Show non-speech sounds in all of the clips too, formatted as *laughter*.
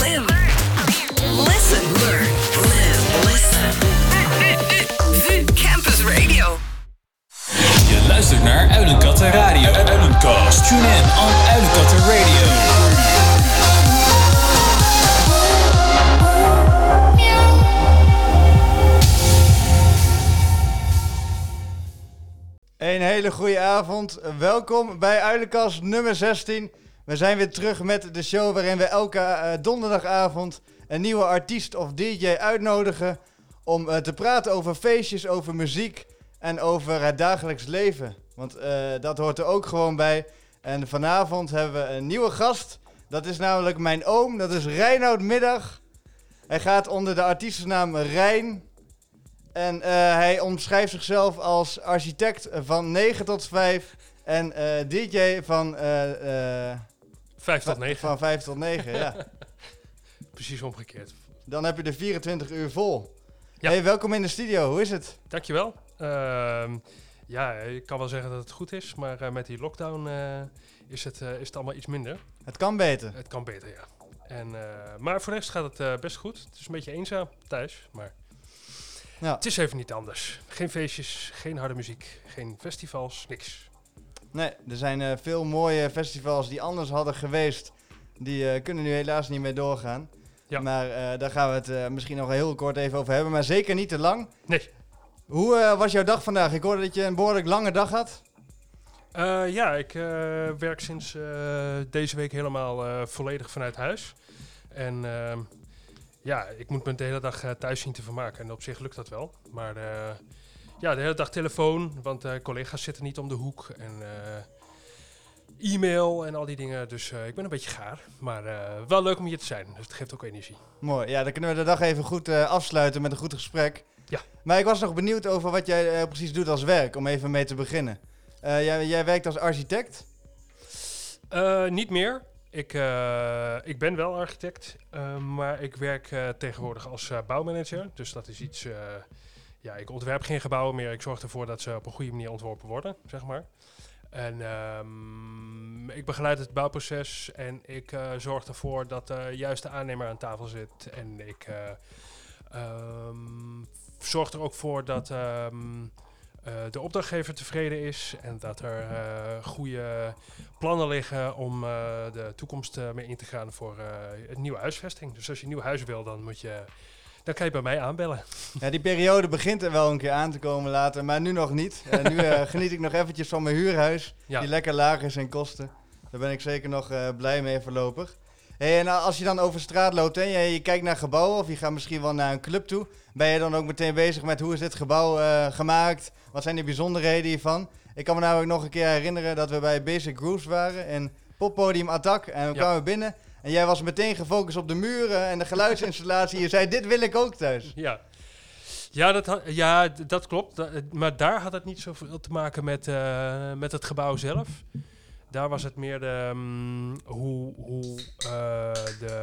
Live. Listen, learn, live, listen. VU Campus Radio. Je luistert naar Uilenkatten Radio. Uilenkast. Tune in on Uilenkatten Radio. Een hele goede avond. Welkom bij Uilenkast nummer 16. We zijn weer terug met de show waarin we elke eh, donderdagavond een nieuwe artiest of DJ uitnodigen om eh, te praten over feestjes, over muziek en over het dagelijks leven. Want eh, dat hoort er ook gewoon bij. En vanavond hebben we een nieuwe gast. Dat is namelijk mijn oom, dat is Reinoud Middag. Hij gaat onder de artiestennaam Rijn. En hij omschrijft zichzelf als architect van 9 tot 5 en DJ van, Vijf tot negen. van 5 tot 9. ja. *laughs* Precies omgekeerd. Dan heb je de 24 uur vol. Ja. Hey, welkom in de studio. Hoe is het? Dankjewel. Ehm ja, ik kan wel zeggen dat het goed is, maar eh, met die lockdown eh, is, het, eh, is het allemaal iets minder. Het kan beter. Het kan beter, ja. En, maar voor de rest gaat het best goed. Het is een beetje eenzaam thuis, maar Ja. het is even niet anders. Geen feestjes, geen harde muziek, geen festivals, niks. Nee, er zijn eh, veel mooie festivals die anders hadden geweest. Die eh, kunnen nu helaas niet meer doorgaan. Ja. Maar eh, daar gaan we het misschien nog heel kort even over hebben. Maar zeker niet te lang. Nee. Hoe was jouw dag vandaag? Ik hoorde dat je een behoorlijk lange dag had. Ja, ik werk sinds deze week helemaal volledig vanuit huis. En ehm, ja, ik moet me de hele dag thuis zien te vermaken. En op zich lukt dat wel. Maar ja, de hele dag telefoon, want eh, collega's zitten niet om de hoek. En eh, e-mail en al die dingen. Dus eh, ik ben een beetje gaar. Maar wel leuk om hier te zijn. Dus het geeft ook energie. Mooi, ja, dan kunnen we de dag even goed afsluiten met een goed gesprek. Ja. Maar ik was nog benieuwd over wat jij precies doet als werk, om even mee te beginnen. Jij, jij werkt als architect. Niet meer. Ik, ik ben wel architect, maar ik werk tegenwoordig als bouwmanager. Dus dat is iets. Ja, ik ontwerp geen gebouwen meer. Ik zorg ervoor dat ze op een goede manier ontworpen worden, zeg maar. En ehm, ik begeleid het bouwproces en ik eh, zorg ervoor dat de juiste aannemer aan tafel zit. En ik eh, ehm, zorg er ook voor dat ehm, eh, de opdrachtgever tevreden is en dat er goede plannen liggen om de toekomst mee in te gaan voor een nieuwe huisvesting. Dus als je een nieuw huis wil, dan moet je, dan kan je bij mij aanbellen. Ja, die periode begint er wel een keer aan te komen later, maar nu nog niet. Eh, nu eh, *laughs* geniet ik nog eventjes van mijn huurhuis, Ja. die lekker laag is in kosten. Daar ben ik zeker nog eh, blij mee voorlopig. Hey, en als je dan over straat loopt en je, je kijkt naar gebouwen of je gaat misschien wel naar een club toe, ben je dan ook meteen bezig met hoe is dit gebouw gemaakt? Wat zijn de bijzonderheden hiervan? Ik kan me namelijk nog een keer herinneren dat we bij Basic Grooves waren in poppodium Attack en we Ja. kwamen binnen en jij was meteen gefocust op de muren en de geluidsinstallatie. je zei dit wil ik ook thuis. *laughs* Ja. Ja, dat, ja, dat klopt. Maar daar had het niet zoveel te maken met, eh, met het gebouw zelf. Daar was het meer de, mm, hoe, hoe eh, de...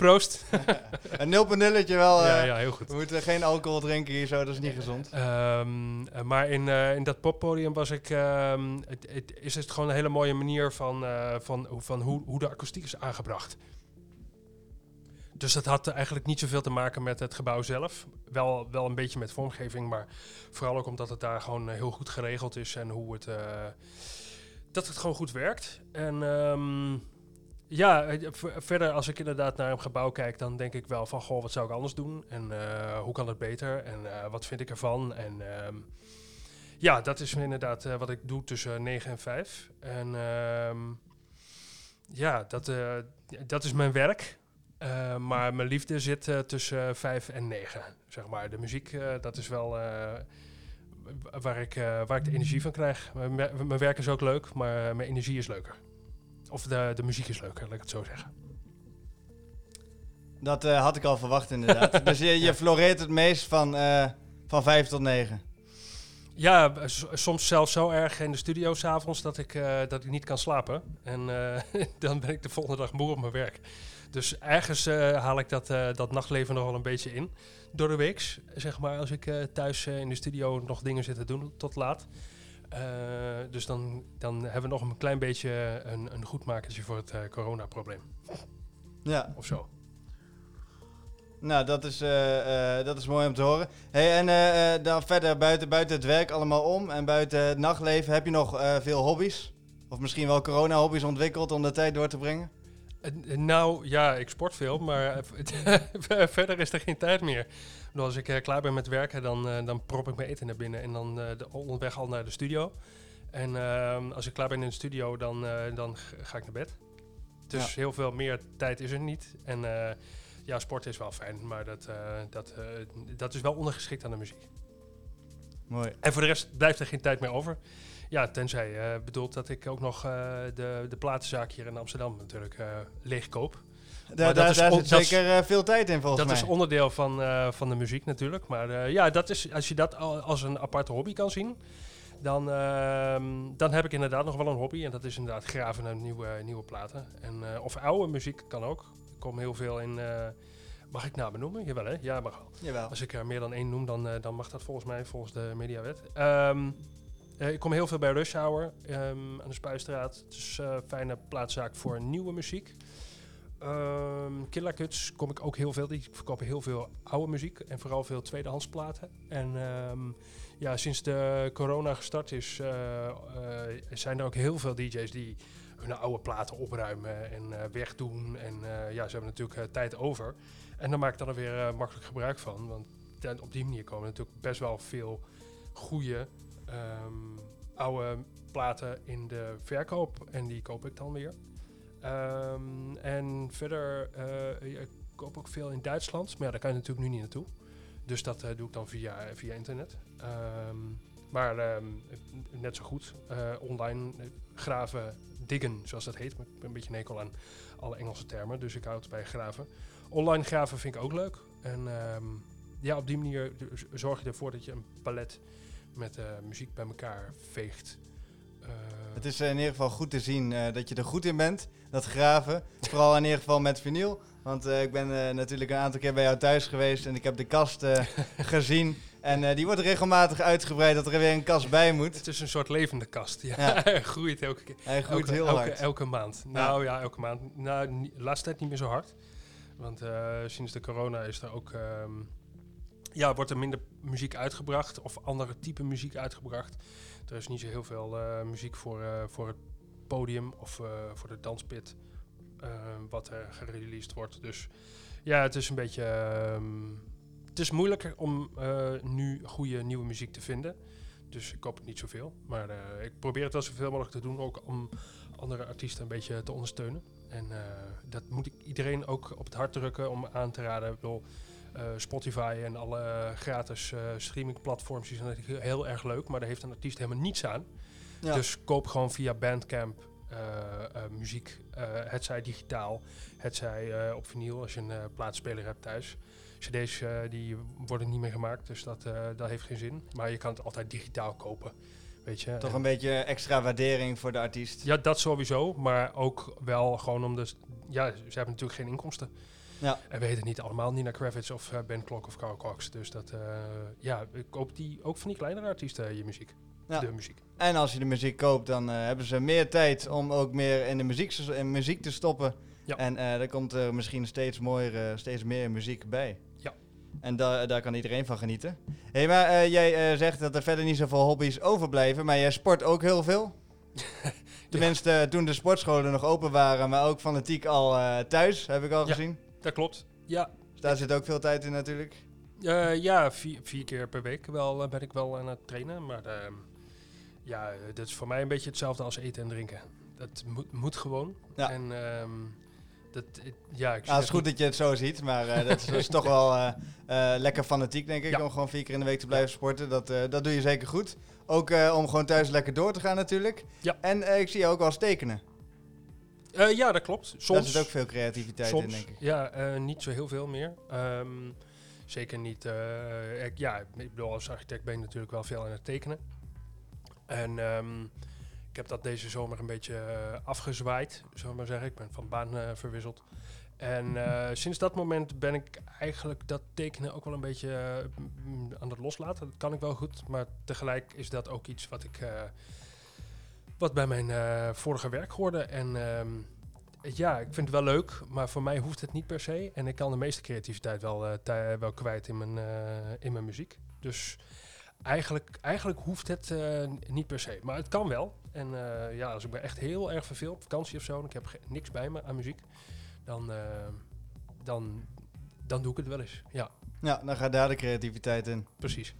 Proost. *laughs* Een nulpuntje wel. ja, eh, ja, heel goed. We moeten geen alcohol drinken hier zo, dat is niet gezond. Ehm, eh, maar in, eh, in dat poppodium was ik, ehm, het, het, is het gewoon een hele mooie manier van, eh, van, hoe- van hoe, hoe de akoestiek is aangebracht. Dus dat had eigenlijk niet zoveel te maken met het gebouw zelf. Wel, wel een beetje met vormgeving, maar vooral ook omdat het daar gewoon eh, heel goed geregeld is en hoe het, eh, dat het gewoon goed werkt. En ehm, ja, eh, verder als ik inderdaad naar een gebouw kijk, dan denk ik wel van, goh, wat zou ik anders doen? En eh, hoe kan het beter? En eh, wat vind ik ervan? En ehm, ja, dat is inderdaad wat ik doe tussen 9 en 5. En ehm, ja, dat, dat is mijn werk. Maar mijn liefde zit tussen 5 en 9, zeg maar. De muziek, dat is wel waar, ik, waar ik de energie van krijg. Mijn werk is ook leuk, maar mijn energie is leuker. Of de, de muziek is leuker, laat ik het zo zeggen. Dat eh, had ik al verwacht inderdaad. *laughs* dus je, je floreert het meest van, eh van 5 tot 9. Ja, soms zelfs zo erg in de studio s'avonds dat, ik, eh, dat ik niet kan slapen. En *laughs* dan ben ik de volgende dag moe op mijn werk. Dus ergens haal ik dat, dat nachtleven nog wel een beetje in. Door de weeks, zeg maar, als ik thuis in de studio nog dingen zit te doen tot laat. Eh, dus dan, dan hebben we nog een klein beetje een, een goedmakertje voor het eh coronaprobleem. Ja. Of zo. Nou, dat is, eh, dat is mooi om te horen. Hey, en dan verder buiten, buiten het werk allemaal om en buiten het nachtleven, heb je nog veel hobby's? Of misschien wel corona-hobby's ontwikkeld om de tijd door te brengen? Nou, ja, ik sport veel, maar *laughs* verder is er geen tijd meer. Als ik eh, klaar ben met werken, dan, eh, dan prop ik mijn eten naar binnen en dan eh, de, onderweg al naar de studio. En ehm, als ik klaar ben in de studio, dan, dan ga ik naar bed. Dus heel veel meer tijd is er niet. En ja, sport is wel fijn, maar dat, dat, dat is wel ondergeschikt aan de muziek. Mooi. En voor de rest blijft er geen tijd meer over. Ja, tenzij eh bedoelt dat ik ook nog eh, de, de platenzaak hier in Amsterdam natuurlijk eh leeg koop. Daar, dat zit dat zeker eh, veel tijd in volgens dat mij. is onderdeel van, van de muziek natuurlijk. Maar ja, dat is, als je dat al- als een aparte hobby kan zien, dan, ehm, dan heb ik inderdaad nog wel een hobby. En dat is inderdaad graven naar nieuwe, nieuwe platen. En, of oude muziek kan ook. Ik kom heel veel in... mag ik namen noemen? Jawel hè? Ja, mag wel. Jawel. Als ik er meer dan één noem, dan, dan mag dat volgens mij, volgens de mediawet. Ehm, eh, ik kom heel veel bij Rush Hour ehm, aan de Spuistraat. Het is eh, een fijne plaatszaak voor nieuwe muziek. Ehm Killer Cuts kom ik ook heel veel. Die verkopen heel veel oude muziek en vooral veel tweedehands platen. En ehm, ja, sinds de corona gestart is, eh, zijn er ook heel veel DJ's die hun oude platen opruimen en wegdoen. En ja, ze hebben natuurlijk tijd over. En daar maak ik dan er weer makkelijk gebruik van. Want op die manier komen natuurlijk best wel veel goede ehm, oude platen in de verkoop. En die koop ik dan weer. Ehm, en verder, eh, ja, ik koop ook veel in Duitsland. Maar ja, daar kan je natuurlijk nu niet naartoe. Dus dat eh, doe ik dan via, via internet. Ehm, maar net zo goed eh, online eh, graven, diggen, zoals dat heet. Ik ben een beetje nekel aan alle Engelse termen, dus ik houd het bij graven. Online graven vind ik ook leuk. En ja, op die manier zorg je ervoor dat je een palet met eh, muziek bij elkaar veegt. Eh, Het is eh, in ieder geval goed te zien dat je er goed in bent, dat graven. Vooral in ieder geval met vinyl. Want ik ben natuurlijk een aantal keer bij jou thuis geweest en ik heb de kast *laughs* gezien. En die wordt regelmatig uitgebreid dat er weer een kast bij moet. het is een soort levende kast. Ja, Ja. *laughs* Hij groeit elke keer. Hij groeit elke, heel elke, hard. Elke maand. Nou ja, elke maand. Nou, laatste tijd niet meer zo hard. Want sinds de corona is er ook... ehm, ja, wordt er minder muziek uitgebracht. Of andere type muziek uitgebracht. Er is niet zo heel veel eh, muziek voor, eh, voor het podium of eh, voor de danspit. wat er gereleased wordt. Dus ja, het is een beetje... ehm, het is moeilijker om nu goede nieuwe muziek te vinden. Dus ik koop het niet zoveel. Maar ik probeer het wel zoveel mogelijk te doen. Ook om andere artiesten een beetje te ondersteunen. En dat moet ik iedereen ook op het hart drukken om aan te raden. Ik bedoel, eh, Spotify en alle gratis eh streamingplatforms die zijn natuurlijk heel erg leuk. Maar daar heeft een artiest helemaal niets aan. Ja. Dus koop gewoon via Bandcamp eh, muziek. het zij digitaal, het zij op vinyl als je een plaatspeler hebt thuis. CD's die worden niet meer gemaakt, dus dat, dat heeft geen zin. Maar je kan het altijd digitaal kopen, weet je. Toch En- een beetje extra waardering voor de artiest. ja, dat sowieso, maar ook wel gewoon om de... Ja, ze hebben natuurlijk geen inkomsten. Ja. En we heten niet allemaal Nina Kravitz of eh, Ben Klok of Carl Cox. Dus dat, eh, ja, ik koop die ook van die kleinere artiesten je muziek. Ja. De muziek. En als je de muziek koopt, dan eh, hebben ze meer tijd om ook meer in de muziek, in muziek te stoppen. Ja. En eh er komt er misschien steeds, mooier, eh, steeds meer muziek bij. Ja. En da daar kan iedereen van genieten. Hé, hey, maar eh, jij eh, zegt dat er verder niet zoveel hobby's overblijven, maar jij sport ook heel veel. *laughs* Tenminste, eh, toen de sportscholen nog open waren, maar ook fanatiek al eh, thuis, heb ik al Ja. gezien. Dat klopt. Ja, Dus daar zit ook veel tijd in natuurlijk. Eh, ja vier, vier keer per week wel, eh, ben ik wel aan het trainen. Maar ehm, ja, eh, dat is voor mij een beetje hetzelfde als eten en drinken. Dat moet, moet gewoon. Ja. En ehm, dat, ik- ja, ik zie Nou, het is dat goed dat je het zo ziet, maar eh, dat, is, is *laughs* toch wel lekker fanatiek, denk ik, Ja. om gewoon vier keer in de week te blijven sporten. Dat, eh, dat doe je zeker goed. Ook eh, om gewoon thuis lekker door te gaan natuurlijk. Ja. En ik zie je ook wel eens tekenen. Eh, ja, dat klopt. Soms. Daar zit ook veel creativiteit Soms, in, denk ik. ja, eh, niet zo heel veel meer. Ehm, zeker niet. eh, ik, ja, ik bedoel, als architect ben je natuurlijk wel veel aan het tekenen. En ehm, ik heb dat deze zomer een beetje afgezwaaid, zullen we maar zeggen. Ik ben van baan verwisseld. En *laughs* sinds dat moment ben ik eigenlijk dat tekenen ook wel een beetje aan het loslaten. Dat kan ik wel goed, maar tegelijk is dat ook iets wat ik... wat bij mijn eh, vorige werk hoorde. En ehm, ja, ik vind het wel leuk, maar voor mij hoeft het niet per se. En ik kan de meeste creativiteit wel, tij- wel kwijt in mijn, in mijn muziek. Dus eigenlijk, eigenlijk hoeft het niet per se. Maar het kan wel. En ja, als ik me echt heel erg verveel op vakantie of zo... en ik heb niks bij me aan muziek... dan, eh, dan, dan doe ik het wel eens. Ja, Ja, dan gaat daar de creativiteit in. precies.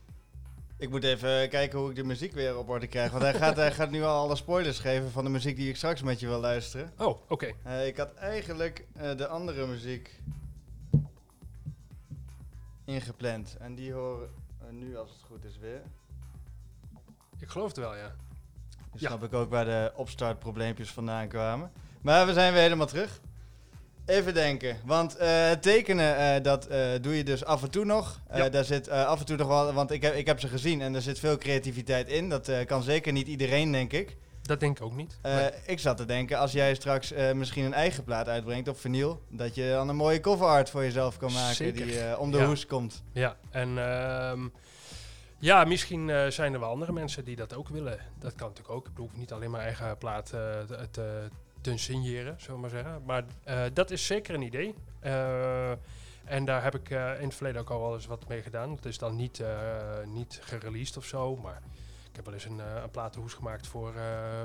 Ik moet even kijken hoe ik de muziek weer op orde krijg. Want hij gaat, hij gaat nu al alle spoilers geven van de muziek die ik straks met je wil luisteren. Oh, oké. Eh, ik had eigenlijk eh, de andere muziek ingepland. En die horen we nu, als het goed is, weer. Ik geloof het wel, ja. Nu Ja. snap ik ook waar de opstartprobleempjes vandaan kwamen. Maar we zijn weer helemaal terug. Even denken, want eh, tekenen, eh, dat eh, doe je dus af en toe nog. Ja. Daar zit af en toe nog wel, want ik heb, ik heb ze gezien en er zit veel creativiteit in. Dat kan zeker niet iedereen, denk ik. Dat denk ik ook niet. Nee. Ik zat te denken, als jij straks misschien een eigen plaat uitbrengt op vinyl, dat je dan een mooie cover art voor jezelf kan maken Zeker. die om de Ja. hoes komt. Ja, en ehm, ja, misschien zijn er wel andere mensen die dat ook willen. Dat kan natuurlijk ook. Ik bedoel, niet alleen mijn eigen plaat te, te, te signeren, zullen we maar zeggen. Maar eh, dat is zeker een idee. Eh, en daar heb ik eh, in het verleden ook al wel eens wat mee gedaan. Het is dan niet, niet gereleased of zo, maar ik heb wel eens een, een platenhoes gemaakt voor,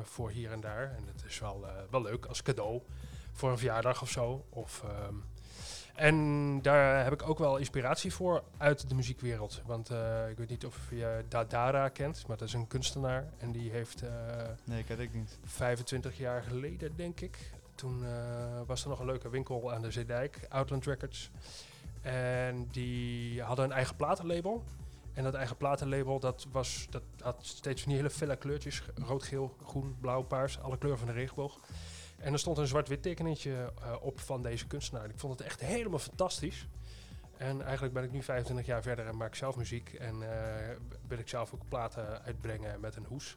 voor hier en daar. En het is wel, wel leuk als cadeau voor een verjaardag of zo. Of, ehm, en daar heb ik ook wel inspiratie voor uit de muziekwereld. Want eh, ik weet niet of je Dadara kent, maar dat is een kunstenaar. En die heeft eh, Nee, ik niet. 25 jaar geleden, denk ik. Toen eh, was er nog een leuke winkel aan de Zeedijk, Outland Records. En die hadden een eigen platenlabel. En dat eigen platenlabel, dat, was, dat had steeds van die hele felle kleurtjes. Rood, geel, groen, blauw, paars. Alle kleuren van de regenboog. En er stond een zwart-wit tekeningetje eh, op van deze kunstenaar. Ik vond het echt helemaal fantastisch. En eigenlijk ben ik nu 25 jaar verder en maak ik zelf muziek. En eh, wil ik zelf ook platen uitbrengen met een hoes.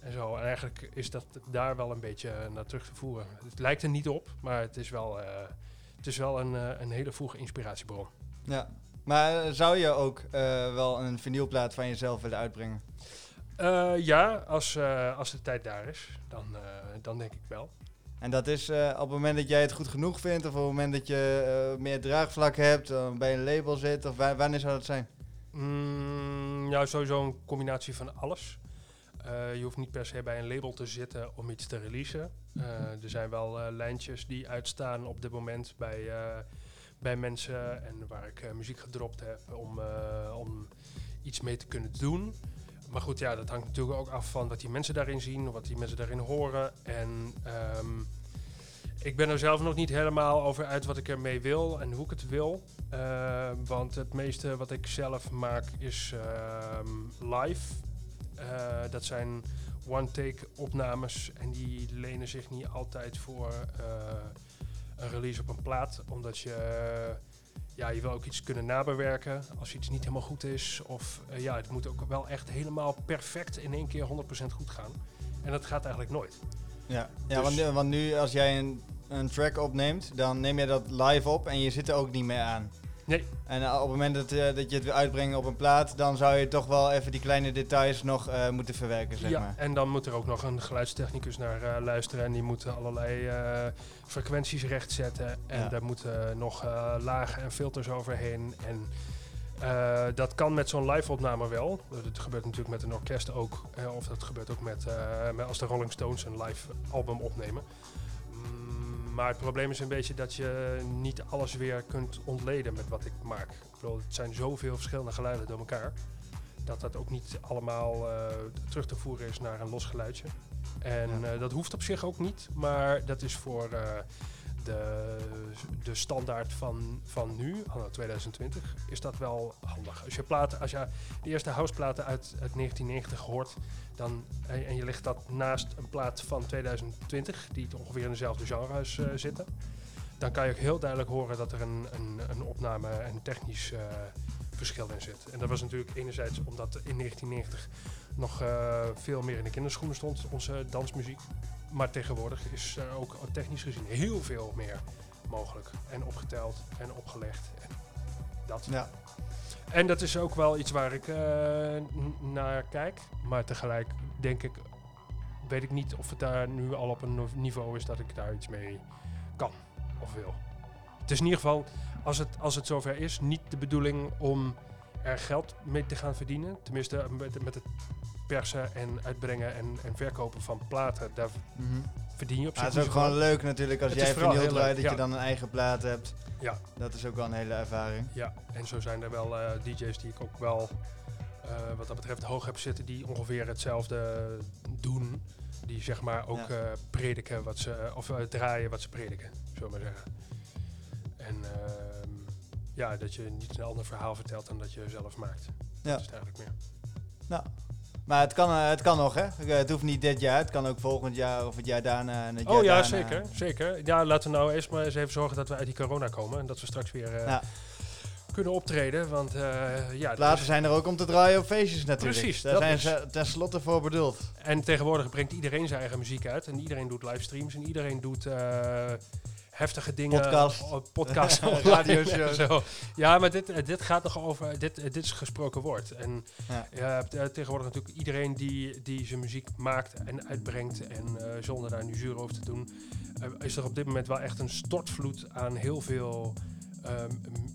En zo. En eigenlijk is dat daar wel een beetje naar terug te voeren. Het lijkt er niet op, maar het is wel, eh, het is wel een, eh, een hele vroege inspiratiebron. Ja. Maar eh, zou je ook eh, wel een vinylplaat van jezelf willen uitbrengen? Eh, ja, als, eh, als de tijd daar is, dan, eh, dan denk ik wel. En dat is eh, op het moment dat jij het goed genoeg vindt, of op het moment dat je eh, meer draagvlak hebt, bij een label zit, of wa- wanneer zou dat zijn? Mm, ja, sowieso een combinatie van alles. Eh, je hoeft niet per se bij een label te zitten om iets te releasen. *laughs* Er zijn wel lijntjes die uitstaan op dit moment bij, bij mensen en waar ik muziek gedropt heb om, om iets mee te kunnen doen. Maar goed, ja, dat hangt natuurlijk ook af van wat die mensen daarin zien, wat die mensen daarin horen. En ehm, ik ben er zelf nog niet helemaal over uit wat ik ermee wil en hoe ik het wil. Eh, want het meeste wat ik zelf maak is ehm, live. Eh, dat zijn one-take opnames en die lenen zich niet altijd voor eh, een release op een plaat. Omdat je, ja, je wil ook iets kunnen nabewerken als iets niet helemaal goed is. Of eh, ja, het moet ook wel echt helemaal perfect in één keer 100% goed gaan. En dat gaat eigenlijk nooit. Ja, ja Dus- want, nu- want nu als jij een, een track opneemt, dan neem je dat live op en je zit er ook niet meer aan. Nee. En eh, op het moment dat, eh, dat je het wil uitbrengen op een plaat, dan zou je toch wel even die kleine details nog eh, moeten verwerken, zeg ja, maar. en dan moet er ook nog een geluidstechnicus naar luisteren. En die moet allerlei frequenties rechtzetten. En Ja. daar moeten nog lagen en filters overheen. En dat kan met zo'n live-opname wel. Dat gebeurt natuurlijk met een orkest ook. of dat gebeurt ook met, met als de Rolling Stones een live album opnemen. Maar het probleem is een beetje dat je niet alles weer kunt ontleden met wat ik maak. Ik bedoel, het zijn zoveel verschillende geluiden door elkaar dat dat ook niet allemaal eh, terug te voeren is naar een los geluidje. En Ja. eh, dat hoeft op zich ook niet, maar dat is voor eh, de, de standaard van, van nu, anno 2020, is dat wel handig. Als je, platen, als je de eerste houseplaten uit, uit 1990 hoort dan, en, je legt dat naast een plaat van 2020, die ongeveer in dezelfde genres eh, zitten, dan kan je ook heel duidelijk horen dat er een, een, een opname en technisch eh, verschil in zit. En dat was natuurlijk enerzijds omdat in 1990 nog eh, veel meer in de kinderschoenen stond, onze dansmuziek. Maar tegenwoordig is er ook technisch gezien heel veel meer mogelijk. En opgeteld en opgelegd. En dat. Ja. En dat is ook wel iets waar ik eh, naar kijk. Maar tegelijk denk ik, weet ik niet of het daar nu al op een niveau is dat ik daar iets mee of wil. Het is in ieder geval, als het, als het zover is, niet de bedoeling om er geld mee te gaan verdienen. Tenminste, met, met het persen en uitbrengen en, en verkopen van platen, daar Mhm. verdien je op zich het is ook gewoon leuk natuurlijk als Het jij vinyl draait, dat je ja. dan een eigen plaat hebt. Ja, Dat is ook wel een hele ervaring. ja, en zo zijn er wel eh, DJ's die ik ook wel, eh, wat dat betreft, hoog heb zitten, die ongeveer hetzelfde doen. Die zeg maar ook Ja. eh, prediken wat ze, of draaien wat ze prediken, zullen we maar zeggen. En ehm, ja, dat je niet een ander verhaal vertelt dan dat je zelf maakt. Ja. Dat is het eigenlijk meer. Nou, maar het kan, eh, het kan nog, hè? Eh, Het hoeft niet dit jaar, het kan ook volgend jaar of het jaar daarna. En het jaar Oh ja, daarna. zeker, zeker. Ja, laten we nou eerst maar eens even zorgen dat we uit die corona komen. En dat we straks weer eh, Ja. kunnen optreden. Want eh ja, dus- zijn er ook om te draaien op feestjes natuurlijk. Precies, Daar zijn is- ze tenslotte voor bedoeld. En tegenwoordig brengt iedereen zijn eigen muziek uit. En iedereen doet livestreams. En iedereen doet heftige dingen. Podcast. op- *laughs* Podcast. Radioshows. Zo. Ja, maar dit, eh, dit gaat nog over... Dit, eh, dit is gesproken woord. En Ja. je hebt eh, tegenwoordig natuurlijk iedereen die, die zijn muziek maakt en uitbrengt. En eh, zonder daar nu zuur over te doen... eh, is er op dit moment wel echt een stortvloed aan heel veel... ehm,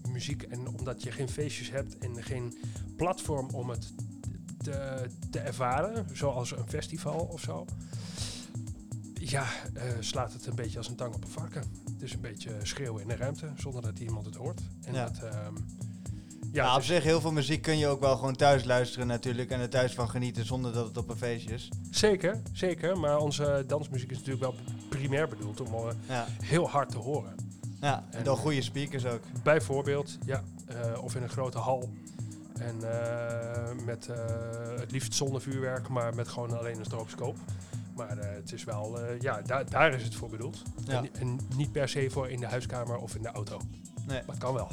muziek en omdat je geen feestjes hebt en geen platform om het te, te ervaren, zoals een festival of zo, ja, eh, slaat het een beetje als een tang op een varken. Het is een beetje schreeuwen in de ruimte zonder dat iemand het hoort. En Ja. dat, ehm, Ja, ja, op dus- zich, heel veel muziek kun je ook wel gewoon thuis luisteren natuurlijk. En er thuis van genieten zonder dat het op een feestje is. zeker, zeker. Maar onze dansmuziek is natuurlijk wel primair bedoeld om eh, Ja, heel hard te horen. ja. en En, door eh, goede speakers ook. Bijvoorbeeld, ja, eh, of in een grote hal. En met het liefst zonder vuurwerk, maar met gewoon alleen een stroboscoop. Maar eh, het is wel, eh, ja, daar daar is het voor bedoeld. Ja. En, en niet per se voor in de huiskamer of in de auto. Nee. Maar het kan wel.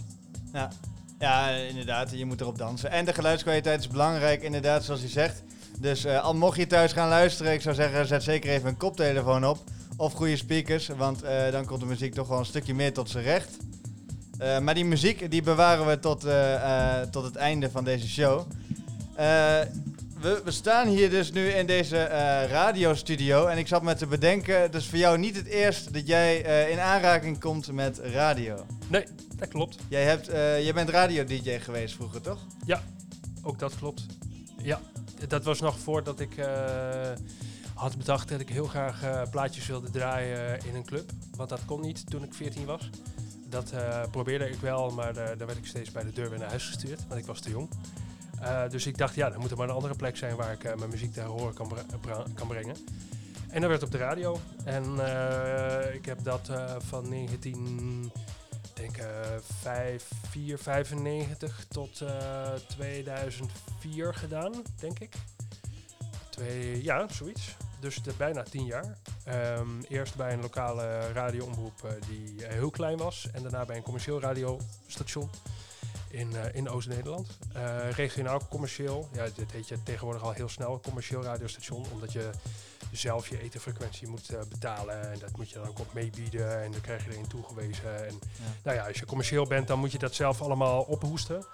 Ja. ja, inderdaad. Je moet erop dansen. En de geluidskwaliteit is belangrijk, inderdaad, zoals je zegt. Dus eh, al mocht je thuis gaan luisteren, ik zou zeggen, zet zeker even een koptelefoon op. Of goede speakers, want dan komt de muziek toch wel een stukje meer tot zijn recht. Maar die muziek, die bewaren we tot, tot het einde van deze show. Eh, we, we staan hier dus nu in deze eh, radiostudio. En ik zat me te bedenken, het is voor jou niet het eerst dat jij eh, in aanraking komt met radio. Nee, dat klopt. Jij, hebt, eh, jij bent radio-dj geweest vroeger, toch? Ook dat klopt. Ja, dat was nog voordat ik had bedacht dat ik heel graag plaatjes wilde draaien in een club. Want dat kon niet toen ik 14 was. Dat probeerde ik wel, maar daar werd ik steeds bij de deur weer naar huis gestuurd, want ik was te jong. Eh, dus ik dacht, ja, dan moet er maar een andere plek zijn waar ik eh, mijn muziek te horen kan, brengen. En dat werd op de radio. En eh, ik heb dat van 19, denk eh 5, 4, 95 tot eh 2004 gedaan, denk ik. Twee, ja, zoiets. Dus bijna tien jaar. Ehm, eerst bij een lokale radioomroep die heel klein was. En daarna bij een commercieel radiostation in, eh, in Oost-Nederland. Eh, regionaal commercieel. Ja, dit heet je tegenwoordig al heel snel, een commercieel radiostation. Omdat je zelf je etenfrequentie moet eh, betalen. En dat moet je dan ook op meebieden. En dan krijg je er een toegewezen. En nou ja, als je commercieel bent, dan moet je dat zelf allemaal ophoesten.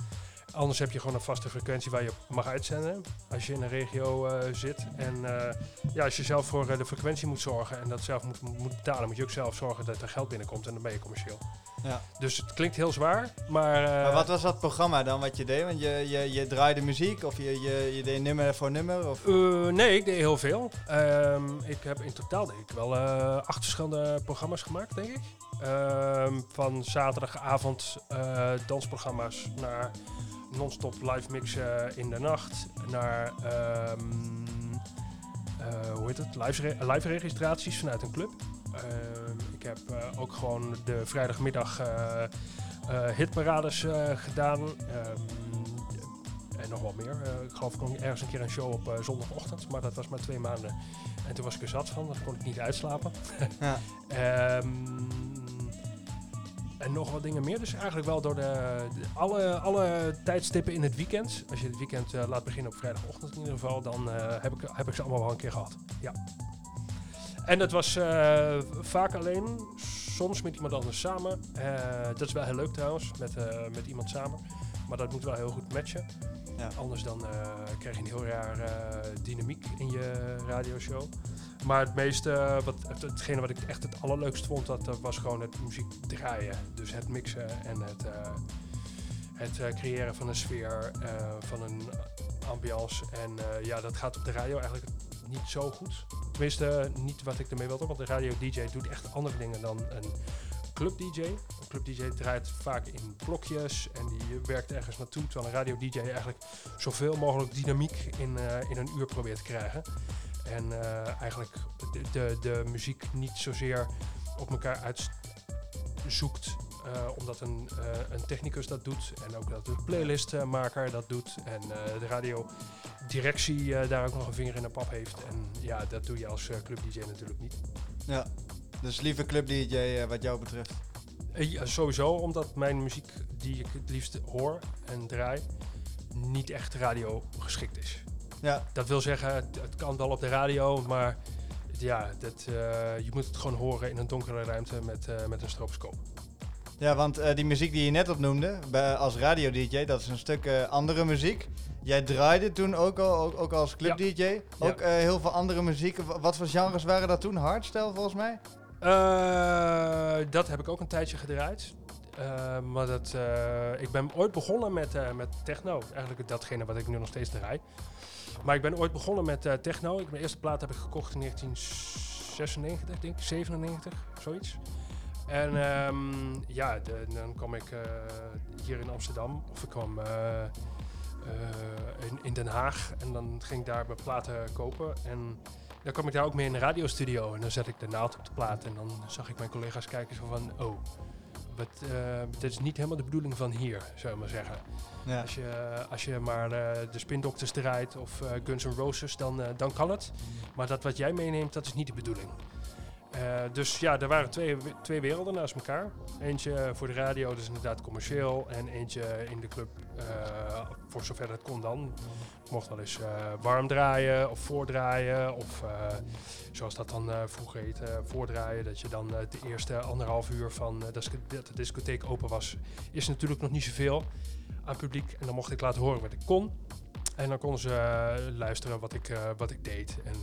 Anders heb je gewoon een vaste frequentie waar je mag uitzenden. Als je in een regio eh, zit. En eh, ja, als je zelf voor eh, de frequentie moet zorgen en dat zelf moet, moet betalen, moet je ook zelf zorgen dat er geld binnenkomt. En dan ben je commercieel. Ja. Dus het klinkt heel zwaar, maar... maar wat was dat programma dan wat je deed? Want je, je, je draaide muziek of je, je, je deed nummer voor nummer? Of? Nee, ik deed heel veel. Ehm, ik heb in totaal denk ik wel acht verschillende programma's gemaakt, denk ik. Ehm, van zaterdagavond dansprogramma's naar non-stop live mixen in de nacht. Naar ehm, eh, hoe heet het? Live, re- live registraties vanuit een club. Ehm, ik heb eh, ook gewoon de vrijdagmiddag eh, eh, hitparades eh, gedaan. Ehm, en nog wat meer. Eh, ik geloof ik ook ergens een keer een show op eh, zondagochtend. Maar dat was maar twee maanden. En toen was ik er zat van. Dan kon ik niet uitslapen. Ja. *laughs* en nog wat dingen meer. Dus eigenlijk wel door de, de- alle, alle tijdstippen in het weekend. Als je het weekend eh, laat beginnen op vrijdagochtend in ieder geval. Dan eh, heb, ik, heb ik ze allemaal wel een keer gehad. Ja. En dat was eh, vaak alleen. Soms met iemand anders samen. Dat is wel heel leuk trouwens. Met, met iemand samen. Maar dat moet wel heel goed matchen. Ja. Anders dan krijg je een heel raar dynamiek in je radioshow. Maar het meeste, wat, het- hetgene wat ik echt het allerleukst vond, dat eh, was gewoon het muziek draaien. Dus het mixen en het, eh, het eh, creëren van een sfeer, eh, van een ambiance. En eh, ja, dat gaat op de radio eigenlijk niet zo goed. Tenminste, niet wat ik ermee wilde, want de radio-dj doet echt andere dingen dan een club-dj. Een club-dj draait vaak in blokjes en die werkt ergens naartoe, terwijl een radio-dj eigenlijk zoveel mogelijk dynamiek in, eh, in een uur probeert te krijgen. En eh, eigenlijk de, de, de muziek niet zozeer op elkaar uitzoekt, eh, omdat een, eh, een technicus dat doet en ook dat de playlistmaker dat doet en de radiodirectie daar ook nog een vinger in de pap heeft. En ja, dat doe je als eh, club-dj natuurlijk niet. Ja. Dus lieve club DJ wat jou betreft. Ja, sowieso omdat mijn muziek die ik het liefst hoor en draai niet echt radio geschikt is. Ja, Dat wil zeggen, het, het kan wel op de radio, maar ja, dat, eh, je moet het gewoon horen in een donkere ruimte met, eh, met een stroboscoop. ja want eh, die muziek die je net opnoemde, bij, als radio-dj, dat is een stuk andere muziek. Jij draaide toen ook al, ook, ook als club-dj. Ook heel veel andere muziek. Wa- Wat voor genres waren dat toen? Hardstyle volgens mij? Dat heb ik ook een tijdje gedraaid. Maar dat, ik ben ooit begonnen met, met techno. Eigenlijk datgene wat ik nu nog steeds draai. Maar ik ben ooit begonnen met eh, techno. Ik, mijn eerste plaat heb ik gekocht in 1996, denk ik, 97, zoiets. En ehm, ja, dan kwam ik eh, hier in Amsterdam, of ik kwam eh, in, in Den Haag. En dan ging ik daar mijn platen kopen. En dan kwam ik daar ook mee in de radiostudio. En dan zet ik de naald op de plaat. En dan zag ik mijn collega's kijken zo van... Oh, eh, dit is niet helemaal de bedoeling van hier, zou je maar zeggen. Ja. Als je, als je maar eh, de Spin Doctors draait of eh, Guns N' Roses, dan, dan kan het. Maar dat wat jij meeneemt, dat is niet de bedoeling. Eh, dus ja, er waren twee, we- twee werelden naast elkaar. Eentje voor de radio, dus inderdaad commercieel. En eentje in de club, eh, voor zover dat kon dan. Mocht wel eens eh, warm draaien of voordraaien. Of zoals dat dan vroeger heette, voordraaien. Dat je dan de eerste anderhalf uur van dat de discotheek open was. Is natuurlijk nog niet zoveel aan publiek. En dan mocht ik laten horen wat ik kon. En dan konden ze luisteren wat ik, wat ik deed. En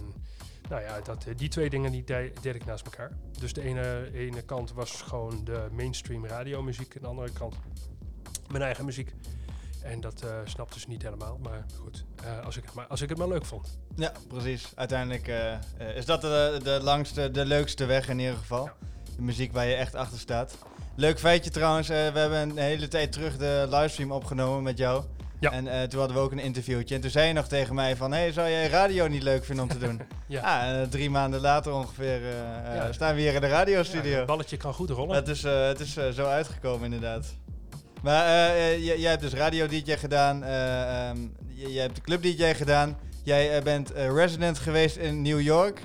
nou ja, dat, eh, die twee dingen die de- deed ik naast elkaar. Dus de ene, ene kant was gewoon de mainstream radiomuziek. En de andere kant mijn eigen muziek. En dat eh snapte ze niet helemaal. Maar goed, eh, als, ik het maar, als ik het maar leuk vond. Ja, precies. Uiteindelijk is dat de, de langste, de leukste weg in ieder geval. Ja. De muziek waar je echt achter staat. Leuk feitje trouwens, we hebben een hele tijd terug de livestream opgenomen met jou. Ja. En eh, toen hadden we ook een interviewtje. En toen zei je nog tegen mij van, hey, zou jij radio niet leuk vinden om te doen? *laughs* Ja, Ah, eh, drie maanden later ongeveer eh, Ja. staan we hier in de radiostudio. Ja, het balletje kan goed rollen. Het is, het is zo uitgekomen inderdaad. Maar jij hebt dus radio-dj gedaan. j- jij hebt de club-dj gedaan. Jij bent resident geweest in New York.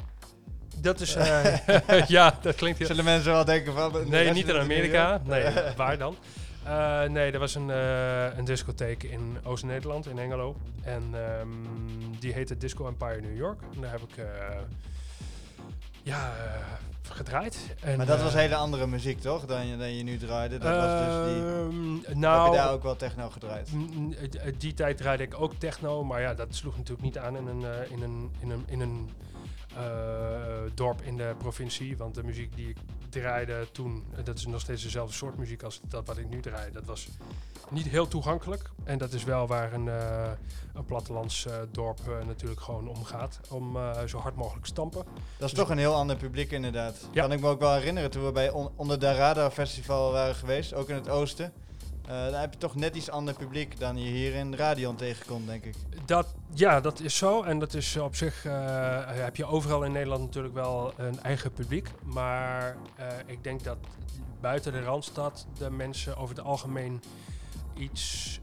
Dat is, *laughs* *laughs* ja, dat klinkt heel... Zullen mensen wel denken van... Nee, niet in Amerika. Nee, waar dan? Eh, nee, er was een, eh, een discotheek in Oost-Nederland, in Engelo. En ehm, die heette Disco Empire New York. En daar heb ik eh, ja, gedraaid. En, Maar dat was hele andere muziek, toch? Dan je, dan je nu draaide. Dat was dus die... ehm, heb nou, je daar ook wel techno gedraaid? Mm, eh, Die tijd draaide ik ook techno, maar ja, dat sloeg natuurlijk niet aan in een, in een, in een, in een dorp in de provincie. Want de muziek die ik draaide toen, dat is nog steeds dezelfde soort muziek als dat wat ik nu draai. Dat was niet heel toegankelijk. En dat is wel waar een, eh een plattelands eh, dorp eh, natuurlijk gewoon om gaat. Om zo hard mogelijk stampen. Dat is toch een heel ander publiek inderdaad. Ja. Kan ik me ook wel herinneren toen we bij On- Onder de Radar Festival waren geweest, ook in het oosten. Eh daar heb je toch net iets ander publiek dan je hier in Radion tegenkomt, denk ik. Dat, ja, dat is zo. En dat is op zich, eh, heb je overal in Nederland natuurlijk wel een eigen publiek. Maar eh, ik denk dat buiten de Randstad de mensen over het algemeen iets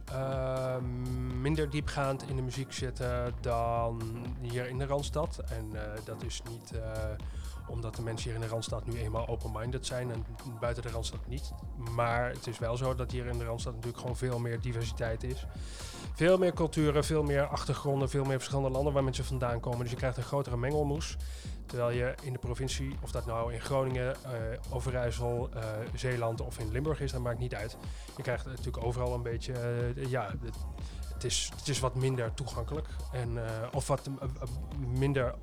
minder diepgaand in de muziek zitten dan hier in de Randstad. En dat is niet omdat de mensen hier in de Randstad nu eenmaal open-minded zijn en buiten de Randstad niet. Maar het is wel zo dat hier in de Randstad natuurlijk gewoon veel meer diversiteit is. Veel meer culturen, veel meer achtergronden, veel meer verschillende landen waar mensen vandaan komen. Dus je krijgt een grotere mengelmoes. Terwijl je in de provincie, of dat nou in Groningen, eh, Overijssel, eh, Zeeland of in Limburg is, dat maakt niet uit. Je krijgt natuurlijk overal een beetje, eh, ja, het, is, het is wat minder toegankelijk. En, eh, of wat eh, eh, minder.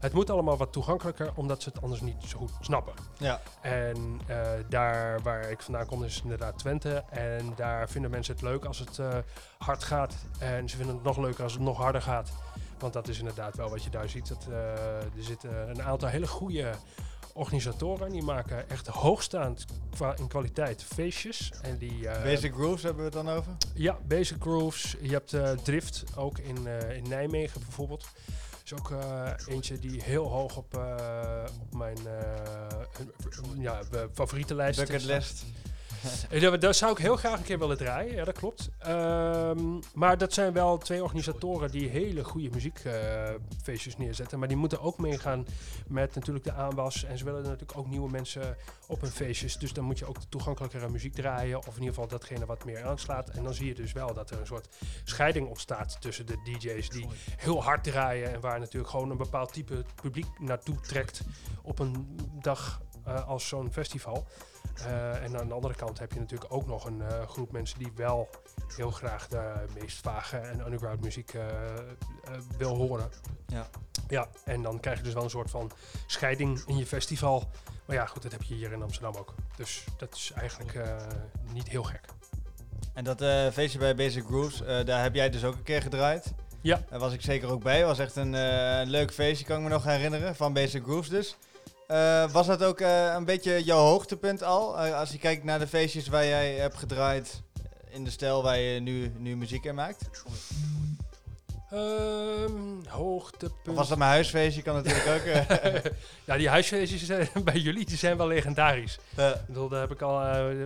het moet allemaal wat toegankelijker, omdat ze het anders niet zo goed snappen. Ja. En daar waar ik vandaan kom is inderdaad Twente. En daar vinden mensen het leuk als het hard gaat. En ze vinden het nog leuker als het nog harder gaat. Want dat is inderdaad wel wat je daar ziet. Dat, er zitten een aantal hele goede organisatoren. Die maken echt hoogstaand qua in kwaliteit feestjes. En die, eh, Basic Grooves hebben we het dan over? ja, Basic Grooves. Je hebt eh, Drift, ook in, eh, in Nijmegen bijvoorbeeld. is ook eentje die heel hoog op, op mijn ja, favoriete lijst staat. Bucketlist. *laughs* Daar- zou ik heel graag een keer willen draaien, ja dat klopt. Ehm, maar dat zijn wel twee organisatoren die hele goede muziekfeestjes neerzetten. Maar die moeten ook meegaan met natuurlijk de aanwas. En ze willen natuurlijk ook nieuwe mensen op hun feestjes. Dus dan moet je ook toegankelijkere muziek draaien. Of in ieder geval datgene wat meer aanslaat. En dan zie je dus wel dat er een soort scheiding ontstaat tussen de DJ's die heel hard draaien. En waar natuurlijk gewoon een bepaald type publiek naartoe trekt op een dag als zo'n festival. Eh, en aan de andere kant heb je natuurlijk ook nog een eh, groep mensen die wel heel graag de meest vage en underground muziek eh, eh, wil horen. Ja. Ja, en dan krijg je dus wel een soort van scheiding in je festival. Maar ja, goed, dat heb je hier in Amsterdam ook. Dus dat is eigenlijk eh, niet heel gek. En dat eh, feestje bij Basic Grooves, eh, daar heb jij dus ook een keer gedraaid. Ja. Daar was ik zeker ook bij. Was echt een eh, leuk feestje, kan ik me nog herinneren. Van Basic Grooves dus. Eh, was dat ook eh, een beetje jouw hoogtepunt al? Eh, als je kijkt naar de feestjes waar jij hebt gedraaid in de stijl waar je nu, nu muziek in maakt? Ehm hoogtepunt. Of was dat mijn huisfeestje? Kan natuurlijk ook. *laughs* ja, die huisfeestjes *laughs* bij jullie die zijn wel legendarisch. Ik bedoel, daar heb ik al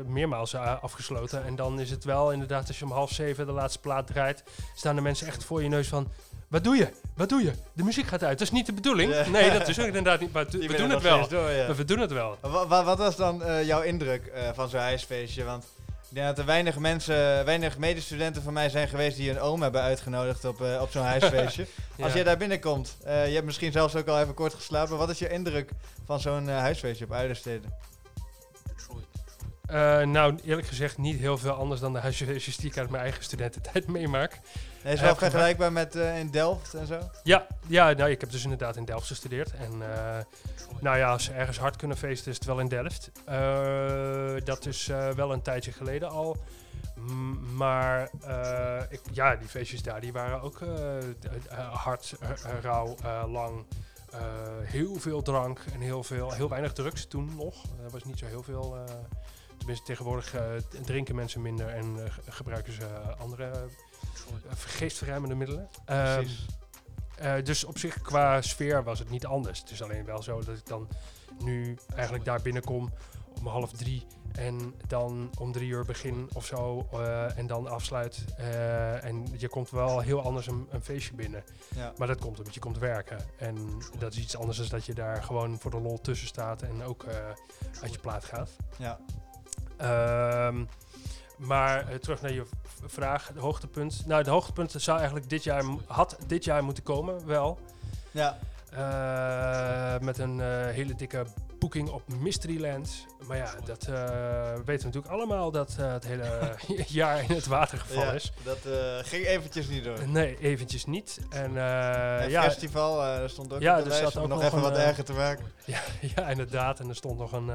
meermaals afgesloten. En dan is het wel inderdaad, als je om half zeven de laatste plaat draait, staan de mensen echt voor je neus van. Wat doe je? Wat doe je? De muziek gaat uit. Dat is niet de bedoeling. Ja. Nee, dat is ook inderdaad niet. Maar we doen het wel. steeds Door, ja. Maar We doen het wel. Wa- wa- wat was dan eh, jouw indruk eh, van zo'n huisfeestje? Want ik denk dat er weinig mensen, weinig medestudenten van mij zijn geweest die hun oom hebben uitgenodigd op, eh, op zo'n huisfeestje. *laughs* Als jij daar binnenkomt, eh, je hebt misschien zelfs ook al even kort geslapen. Wat is je indruk van zo'n huisfeestje op Uiderstede? Eh, nou, eerlijk gezegd niet heel veel anders dan de ik uit mijn eigen studententijd *laughs* meemaak. Is wel vergelijkbaar met eh, in Delft en zo? Ja, ja nou, ik heb dus inderdaad in Delft gestudeerd. En eh, nou ja, als ze ergens hard kunnen feesten, is het wel in Delft. Dat is wel een tijdje geleden al. M- maar ik, ja, die feestjes daar, die waren ook hard, rauw, lang. Heel veel drank en heel, veel, heel weinig drugs toen nog. Er was niet zo heel veel. Tenminste, tegenwoordig eh, drinken mensen minder en eh, ge- gebruiken ze eh, andere geestverruimende middelen. Ehm, Precies. eh, dus op zich qua sfeer was het niet anders. Het is alleen wel zo dat ik dan nu eigenlijk daar binnenkom om half drie en dan om drie uur begin of zo en dan afsluit. En je komt wel heel anders een, een feestje binnen. Ja. Maar dat komt omdat je komt werken. En dat is iets anders dan dat je daar gewoon voor de lol tussen staat en ook uit je plaat gaat. Ja. Ehm, maar eh, terug naar je vraag, hoogtepunt. Nou, het hoogtepunt zou eigenlijk dit jaar, had dit jaar moeten komen, wel. Ja. Eh, met een eh, hele dikke boeking op Mysteryland. Maar ja, dat weten we natuurlijk allemaal dat het hele *laughs* jaar in het water gevallen ja, is. dat ging eventjes niet door. Nee, eventjes niet. En En ja, festival, daar stond ook Ja, op de er lijst nog nog even wat erger te maken. *laughs* ja, inderdaad. En er stond nog een,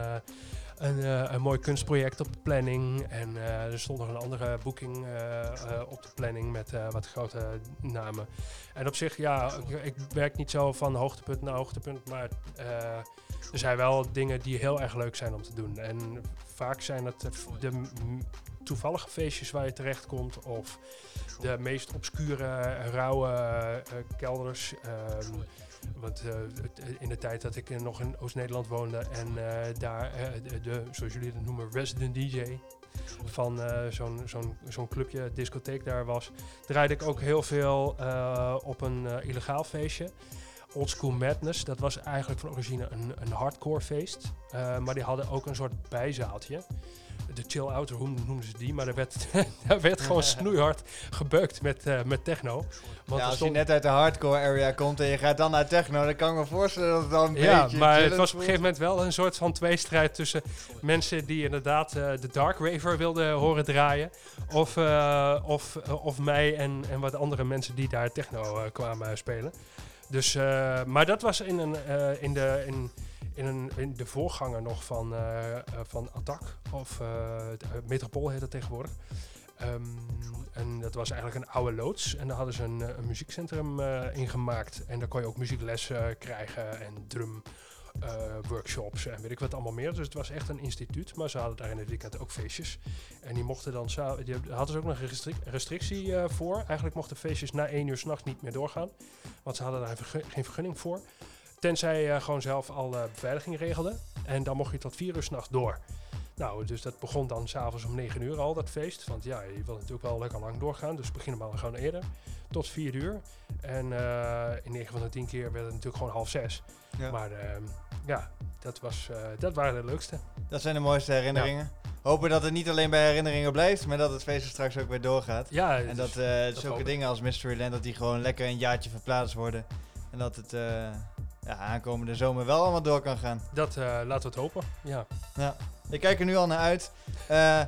een, eh, een mooi kunstproject op de planning. En eh, er stond nog een andere boeking eh, op de planning met wat grote namen. En op zich, ja, ik, ik werk niet zo van hoogtepunt naar hoogtepunt. Maar er zijn wel dingen die heel erg leuk zijn om te doen. En vaak zijn het de, toevallige feestjes waar je terechtkomt. Of de meest obscure, rauwe kelders. ehm, want eh, eh, in de tijd dat ik eh, nog in Oost-Nederland woonde en daar de, zoals jullie het noemen, resident DJ van zo'n zo'n zo'n clubje, discotheek daar was, draaide ik ook heel veel op een illegaal feestje. Old School Madness, dat was eigenlijk van origine een, een hardcore feest. Maar die hadden ook een soort bijzaaltje. De Chill Out Room noemden ze die, maar daar werd, *laughs* daar werd gewoon *laughs* snoeihard gebeukt met, eh, met techno. Want Ja, als je net uit de hardcore area komt en je gaat dan naar techno, dan kan ik me voorstellen dat het dan een ja, beetje maar het was op een gegeven moment wel een soort van tweestrijd tussen mensen die inderdaad eh, de Dark Raver wilden horen draaien. Of, eh, of, of mij en, en wat andere mensen die daar techno eh, kwamen spelen. Dus, eh, maar dat was in, een, eh, in, de, in, in, een, in de voorganger nog van, eh, eh, van Attack. Of eh, Metropool heet dat tegenwoordig. Ehm, en dat was eigenlijk een oude loods. En daar hadden ze een, muziekcentrum eh ingemaakt. En daar kon je ook muzieklessen krijgen en drum workshops en weet ik wat allemaal meer. Dus het was echt een instituut. Maar ze hadden daar in het weekend ook feestjes. En die mochten dan die hadden ze ook nog een restric- restrictie voor. Eigenlijk mochten feestjes na één uur s'nachts niet meer doorgaan. Want ze hadden daar geen vergunning voor. Tenzij je gewoon zelf al eh, beveiliging regelde. En dan mocht je tot vier uur s'nachts door. Nou, dus dat begon dan s'avonds om 9 uur al, dat feest. Want ja, je wil natuurlijk wel lekker lang doorgaan. Dus beginnen we al gewoon eerder. Tot 4 uur. En eh, in 9 van de 10 keer werd het natuurlijk gewoon half 6. Ja. Maar ehm, ja, dat, was, eh, dat waren de leukste. Dat zijn de mooiste herinneringen. Hopen dat het niet alleen bij herinneringen blijft, maar dat het feest er straks ook weer doorgaat. Ja, En dus dat, zulke dingen als Mysteryland, dat die gewoon lekker een jaartje verplaatst worden. En dat het ja, aankomende zomer wel allemaal door kan gaan. dat eh, laten we het hopen. Ja. Ja. Ik kijk er nu al naar uit. Eh,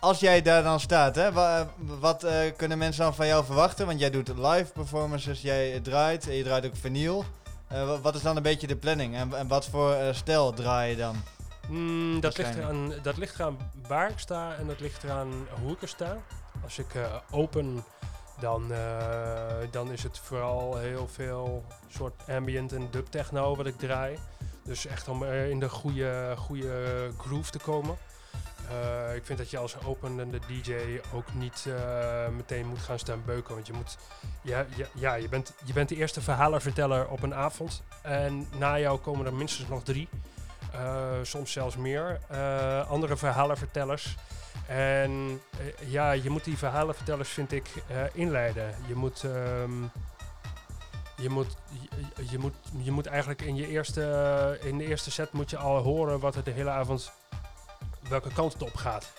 als jij daar dan staat, hè, wa- wat eh, kunnen mensen dan van jou verwachten? Want jij doet live performances, jij draait en je draait ook vinyl. Wa- wat is dan een beetje de planning en, en wat voor stijl draai je dan? Mm, dat, ligt eraan, dat ligt eraan waar ik sta en dat ligt eraan hoe ik er sta. Als ik open, dan, eh, dan is het vooral heel veel soort ambient en dub techno wat ik draai. Dus echt om in de goede, goede groove te komen. Eh, ik vind dat je als openende DJ ook niet eh, meteen moet gaan staan beuken. Want je moet. Ja, ja, je, bent, je bent de eerste verhalenverteller op een avond. En na jou komen er minstens nog drie. Soms zelfs meer. andere verhalenvertellers. En eh, ja, je moet die verhalenvertellers, vind ik, eh, inleiden. Je moet. ehm, je moet, je, je moet, je moet eigenlijk in, je eerste, in de eerste set moet je al horen wat er de hele avond, welke kant het op gaat.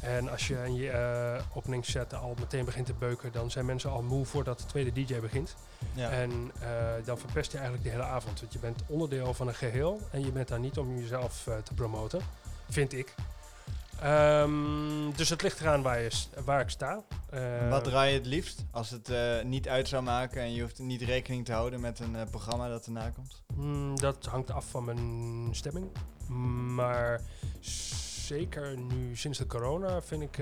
En als je in je eh openingsset al meteen begint te beuken, dan zijn mensen al moe voordat de tweede DJ begint. Ja. En eh, dan verpest je eigenlijk de hele avond. Want je bent onderdeel van een geheel en je bent daar niet om jezelf eh, te promoten, vind ik. Ehm, dus het ligt eraan waar, je, waar ik sta. Eh, wat draai je het liefst als het eh, niet uit zou maken en je hoeft niet rekening te houden met een eh, programma dat erna komt? Mm, dat hangt af van mijn stemming. Maar zeker nu sinds de corona vind ik,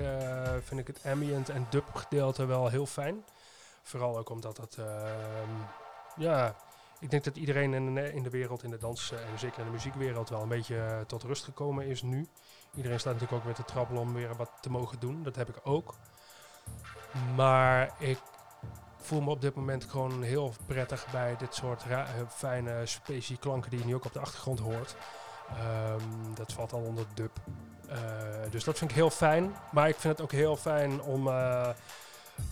vind ik het ambient en dub gedeelte wel heel fijn. Vooral ook omdat het, ehm, ja, ik denk dat iedereen in de, in de wereld, in de dans en zeker in de muziekwereld wel een beetje tot rust gekomen is nu. Iedereen staat natuurlijk ook weer te trappelen om weer wat te mogen doen. Dat heb ik ook. Maar ik voel me op dit moment gewoon heel prettig bij dit soort eh, fijne specie klanken die je nu ook op de achtergrond hoort. Ehm, dat valt al onder dub. Eh, dus dat vind ik heel fijn. Maar ik vind het ook heel fijn om eh,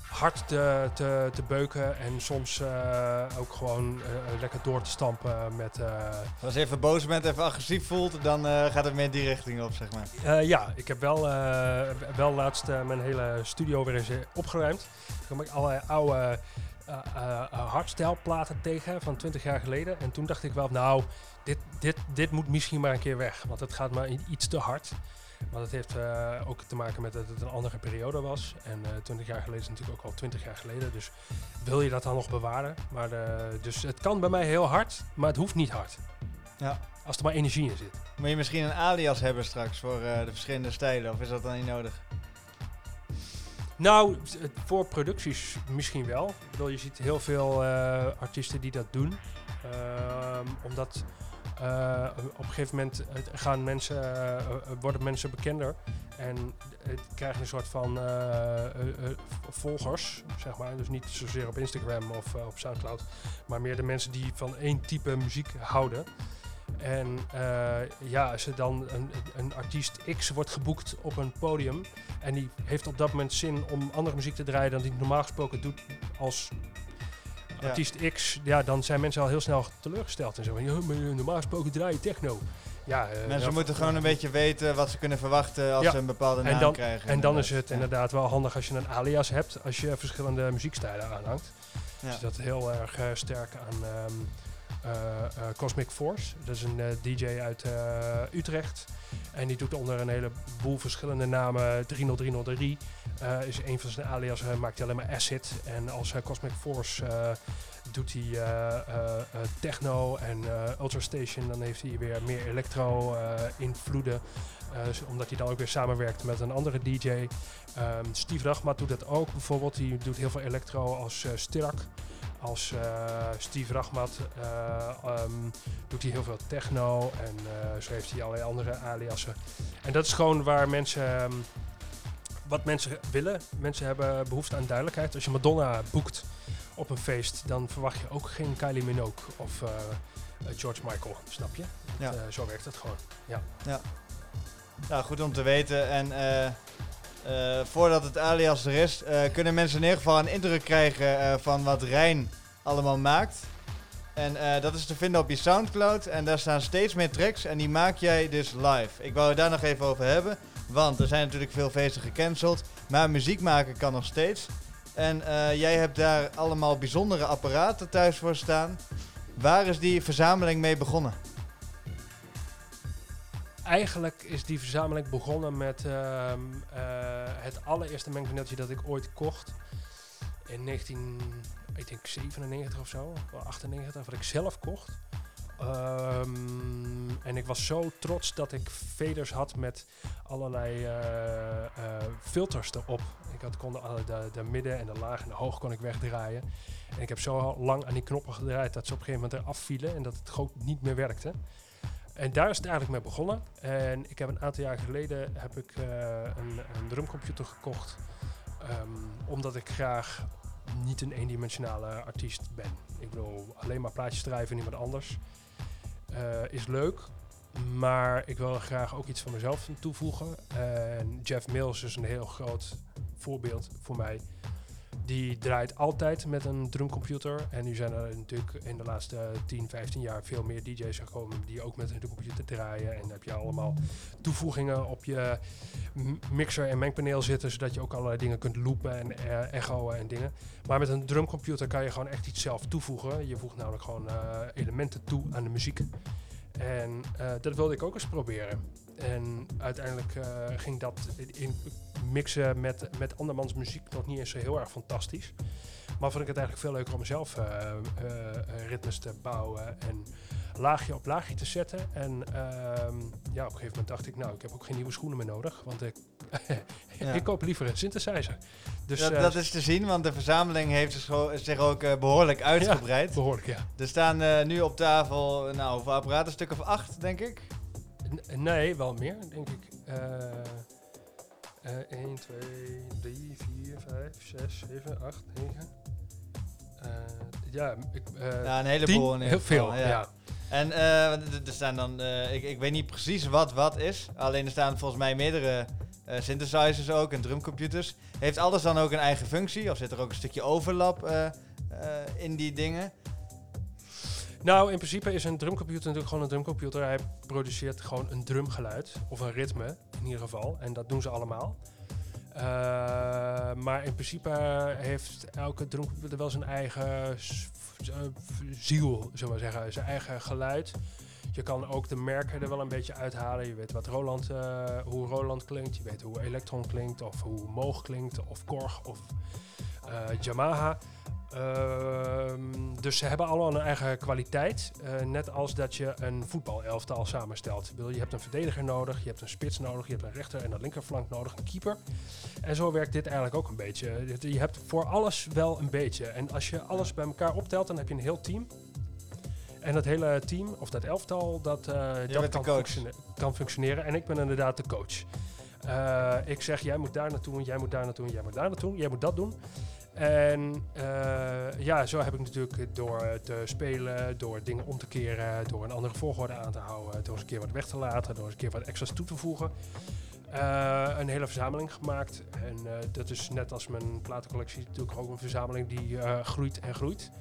hard te, te, te beuken en soms eh, ook gewoon eh, lekker door te stampen met... eh, Als je even boos bent, even agressief voelt, dan gaat het meer die richting op, zeg maar. Ja, ik heb wel, wel laatst mijn hele studio weer eens opgeruimd. Toen kwam ik allerlei oude hardstijlplaten tegen van 20 jaar geleden. En toen dacht ik wel, nou, dit, dit, dit moet misschien maar een keer weg. Want het gaat maar iets te hard. Want het heeft eh, ook te maken met dat het een andere periode was. En eh 20 jaar geleden is natuurlijk ook al 20 jaar geleden. Dus wil je dat dan nog bewaren? Maar de, dus het kan bij mij heel hard, maar het hoeft niet hard. Ja. Als er maar energie in zit. Moet je misschien een alias hebben straks voor eh, de verschillende stijlen, of is dat dan niet nodig? Nou, voor producties misschien wel. Ik bedoel, je ziet heel veel eh, artiesten die dat doen. Ehm, omdat eh, op een gegeven moment het gaan mensen, eh, eh, worden mensen bekender. En krijgen een soort van eh, eh, eh, volgers, zeg maar. Dus niet zozeer op Instagram of eh, op Soundcloud. Maar meer de mensen die van één type muziek houden. En eh, ja, als er dan een, een artiest X wordt geboekt op een podium. En die heeft op dat moment zin om andere muziek te draaien dan die normaal gesproken doet als Ja. artiest X, ja, dan zijn mensen al heel snel teleurgesteld. En zo van, eh, normaal gesproken draai je techno. Ja, eh, Mensen moeten gewoon een beetje weten wat ze kunnen verwachten als Ja. ze een bepaalde En naam dan, krijgen. en dan is het inderdaad wel handig als je een alias hebt, als je verschillende muziekstijlen aanhangt. Ja. Dus dat heel erg eh, sterk aan ehm, eh, eh, Cosmic Force. Dat is een eh, DJ uit eh, Utrecht. En die doet onder een heleboel verschillende namen. 30303 eh, is een van zijn alias. Hij maakt alleen maar acid. En als eh, Cosmic Force eh, doet hij eh, eh, eh, techno en eh Ultrastation. Dan heeft hij weer meer electro eh, invloeden. Eh, z- omdat hij dan ook weer samenwerkt met een andere DJ. Ehm, Steve Rachmat doet dat ook bijvoorbeeld. Die doet heel veel electro als eh Stirak. Als eh, Steve Rachmat eh, ehm, doet hij heel veel techno. En eh, zo heeft hij allerlei andere aliasen. En dat is gewoon waar mensen... ehm, wat mensen willen. Mensen hebben behoefte aan duidelijkheid. Als je Madonna boekt op een feest, dan verwacht je ook geen Kylie Minogue of George Michael. Snap je? Ja. Zo werkt het gewoon. Nou, goed om te weten. En eh, voordat het alias er is, eh, kunnen mensen in ieder geval een indruk krijgen eh, van wat Rijn allemaal maakt. En dat is te vinden op je Soundcloud. En daar staan steeds meer tracks. En die maak jij dus live. Ik wou het daar nog even over hebben. Want er zijn natuurlijk veel feesten gecanceld. Maar muziek maken kan nog steeds. En jij hebt daar allemaal bijzondere apparaten thuis voor staan. Waar is die verzameling mee begonnen? Eigenlijk is die verzameling begonnen met ehm, eh, het allereerste mengpaneltje dat ik ooit kocht. In 19, ik denk 97 of zo, of 98, wat ik zelf kocht. Ehm, en ik was zo trots dat ik faders had met allerlei eh, eh, filters erop. Ik had, kon de, de, de midden en de laag en de hoog kon ik wegdraaien. En ik heb zo lang aan die knoppen gedraaid dat ze op een gegeven moment eraf vielen en dat het gewoon niet meer werkte. En daar is het eigenlijk mee begonnen. En ik heb een aantal jaar geleden heb ik, eh, een, een drumcomputer gekocht. ehm, omdat ik graag niet een eendimensionale artiest ben. Ik bedoel, alleen maar plaatjes draaien van iemand anders eh, is leuk. Maar ik wil graag ook iets van mezelf toevoegen. En Jeff Mills is een heel groot voorbeeld voor mij. Die draait altijd met een drumcomputer. En nu zijn er natuurlijk in de laatste 10, 15 jaar veel meer DJ's gekomen die ook met een drumcomputer draaien. En dan heb je allemaal toevoegingen op je mixer en mengpaneel zitten, zodat je ook allerlei dingen kunt loopen en eh, echoen en dingen. Maar met een drumcomputer kan je gewoon echt iets zelf toevoegen. Je voegt namelijk gewoon eh, elementen toe aan de muziek. En eh, dat wilde ik ook eens proberen. En uiteindelijk eh, ging dat in mixen met, met andermans muziek nog niet eens zo heel erg fantastisch. Maar vond ik het eigenlijk veel leuker om zelf eh, eh, ritmes te bouwen en laagje op laagje te zetten. En ehm, ja, op een gegeven moment dacht ik, nou, ik heb ook geen nieuwe schoenen meer nodig, want ik, *laughs* Ja. ik koop liever een synthesizer. Dus dat, dat is te zien, want de verzameling heeft zich ook- eh, behoorlijk uitgebreid. behoorlijk, ja. Er staan nu op tafel, nou, hoeveel apparaten? Een stuk of acht, denk ik. N- nee, wel meer, denk ik. Eh 1, 2, 3, 4, 5, 6, 7, 8, 9. ja, ik, eh Ja, een heleboel. in heel veel, geval, ja. En eh, er- staan dan, eh, ik, ik weet niet precies wat wat is. Alleen er staan volgens mij meerdere synthesizers ook en drumcomputers. Heeft alles dan ook een eigen functie? Of zit er ook een stukje overlap in die dingen? Nou, in principe is een drumcomputer natuurlijk gewoon een drumcomputer. Hij produceert gewoon een drumgeluid, of een ritme in ieder geval. En dat doen ze allemaal. Eh, maar in principe heeft elke drumcomputer wel zijn eigen eh, ziel, zullen we zeggen. Zijn eigen geluid. Je kan ook de merken er wel een beetje uithalen. Je weet wat Roland, eh, hoe Roland klinkt. Je weet hoe Electron klinkt. Of hoe Moog klinkt. Of Korg. Of eh, Yamaha. Ehm, dus ze hebben allemaal een eigen kwaliteit. Eh, net als dat je een voetbalelftal samenstelt. Je hebt een verdediger nodig, je hebt een spits nodig, je hebt een rechter en een linkerflank nodig, een keeper. En zo werkt dit eigenlijk ook een beetje. Je hebt voor alles wel een beetje. En als je alles bij elkaar optelt, dan heb je een heel team. En dat hele team, of dat elftal, dat, eh, dat kan, functione- kan functioneren. En ik ben inderdaad de coach. Eh, ik zeg, jij moet daar naartoe, jij moet daar naartoe, jij moet daar naartoe, jij moet dat doen. En eh, ja, zo heb ik natuurlijk door te spelen, door dingen om te keren, door een andere volgorde aan te houden, door eens een keer wat weg te laten, door eens een keer wat extra's toe te voegen. eh, een hele verzameling gemaakt. En eh, dat is net als mijn platencollectie natuurlijk ook een verzameling die groeit en groeit.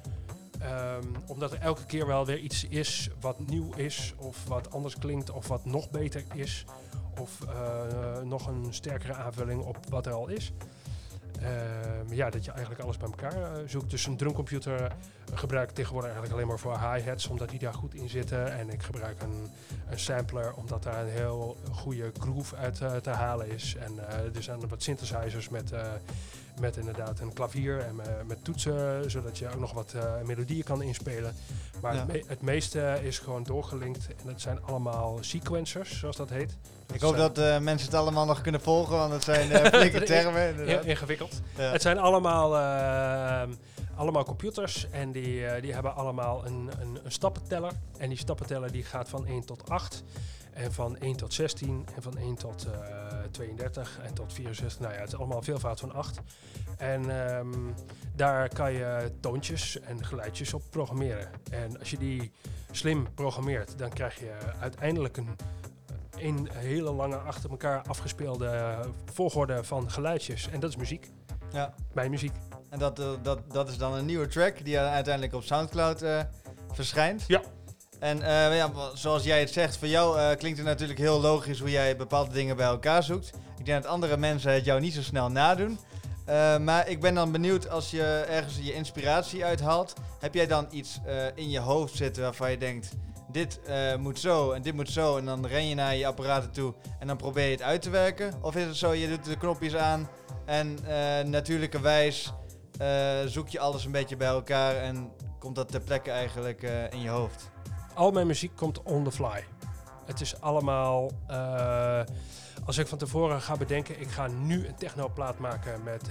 Ehm, omdat er elke keer wel weer iets is wat nieuw is, of wat anders klinkt, of wat nog beter is, of nog een sterkere aanvulling op wat er al is. Ehm, ja, dat je eigenlijk alles bij elkaar eh, zoekt. Dus een drumcomputer gebruik ik tegenwoordig eigenlijk alleen maar voor hi-hats, omdat die daar goed in zitten. En ik gebruik een, een sampler, omdat daar een heel goede groove uit eh, te halen is. En eh, er zijn wat synthesizers met, eh, met inderdaad een klavier en met toetsen, zodat je ook nog wat melodieën kan inspelen. Maar Ja. het, me- het meeste is gewoon doorgelinkt. En het zijn allemaal sequencers, zoals dat heet. Ik hoop zijn- dat mensen het allemaal nog kunnen volgen, want het zijn *laughs* flinke termen. Heel ingewikkeld. Ja. Het zijn allemaal, allemaal computers en die, eh, die hebben allemaal een, een, een stappenteller. En die stappenteller die gaat van 1 tot 8 en van 1 tot 16 en van 1 tot eh, 32 en tot 64. Nou ja, het is allemaal veelvoud van 8. En ehm, daar kan je toontjes en geluidjes op programmeren. En als je die slim programmeert, dan krijg je uiteindelijk een, een hele lange achter elkaar afgespeelde volgorde van geluidjes. En dat is muziek. Ja. Mijn muziek. En dat, eh, dat, dat is dan een nieuwe track die uiteindelijk op Soundcloud eh, verschijnt. Ja. En eh, ja, zoals jij het zegt, voor jou klinkt het natuurlijk heel logisch hoe jij bepaalde dingen bij elkaar zoekt. Ik denk dat andere mensen het jou niet zo snel nadoen. Maar ik ben dan benieuwd als je ergens je inspiratie uithaalt. Heb jij dan iets in je hoofd zitten waarvan je denkt: dit moet zo en dit moet zo. En dan ren je naar je apparaten toe en dan probeer je het uit te werken? Of is het zo, je doet de knopjes aan en eh natuurlijkerwijs eh, zoek je alles een beetje bij elkaar en komt dat ter plekke eigenlijk eh, in je hoofd? Al mijn muziek komt on the fly. Het is allemaal... eh, als ik van tevoren ga bedenken, ik ga nu een technoplaat maken met,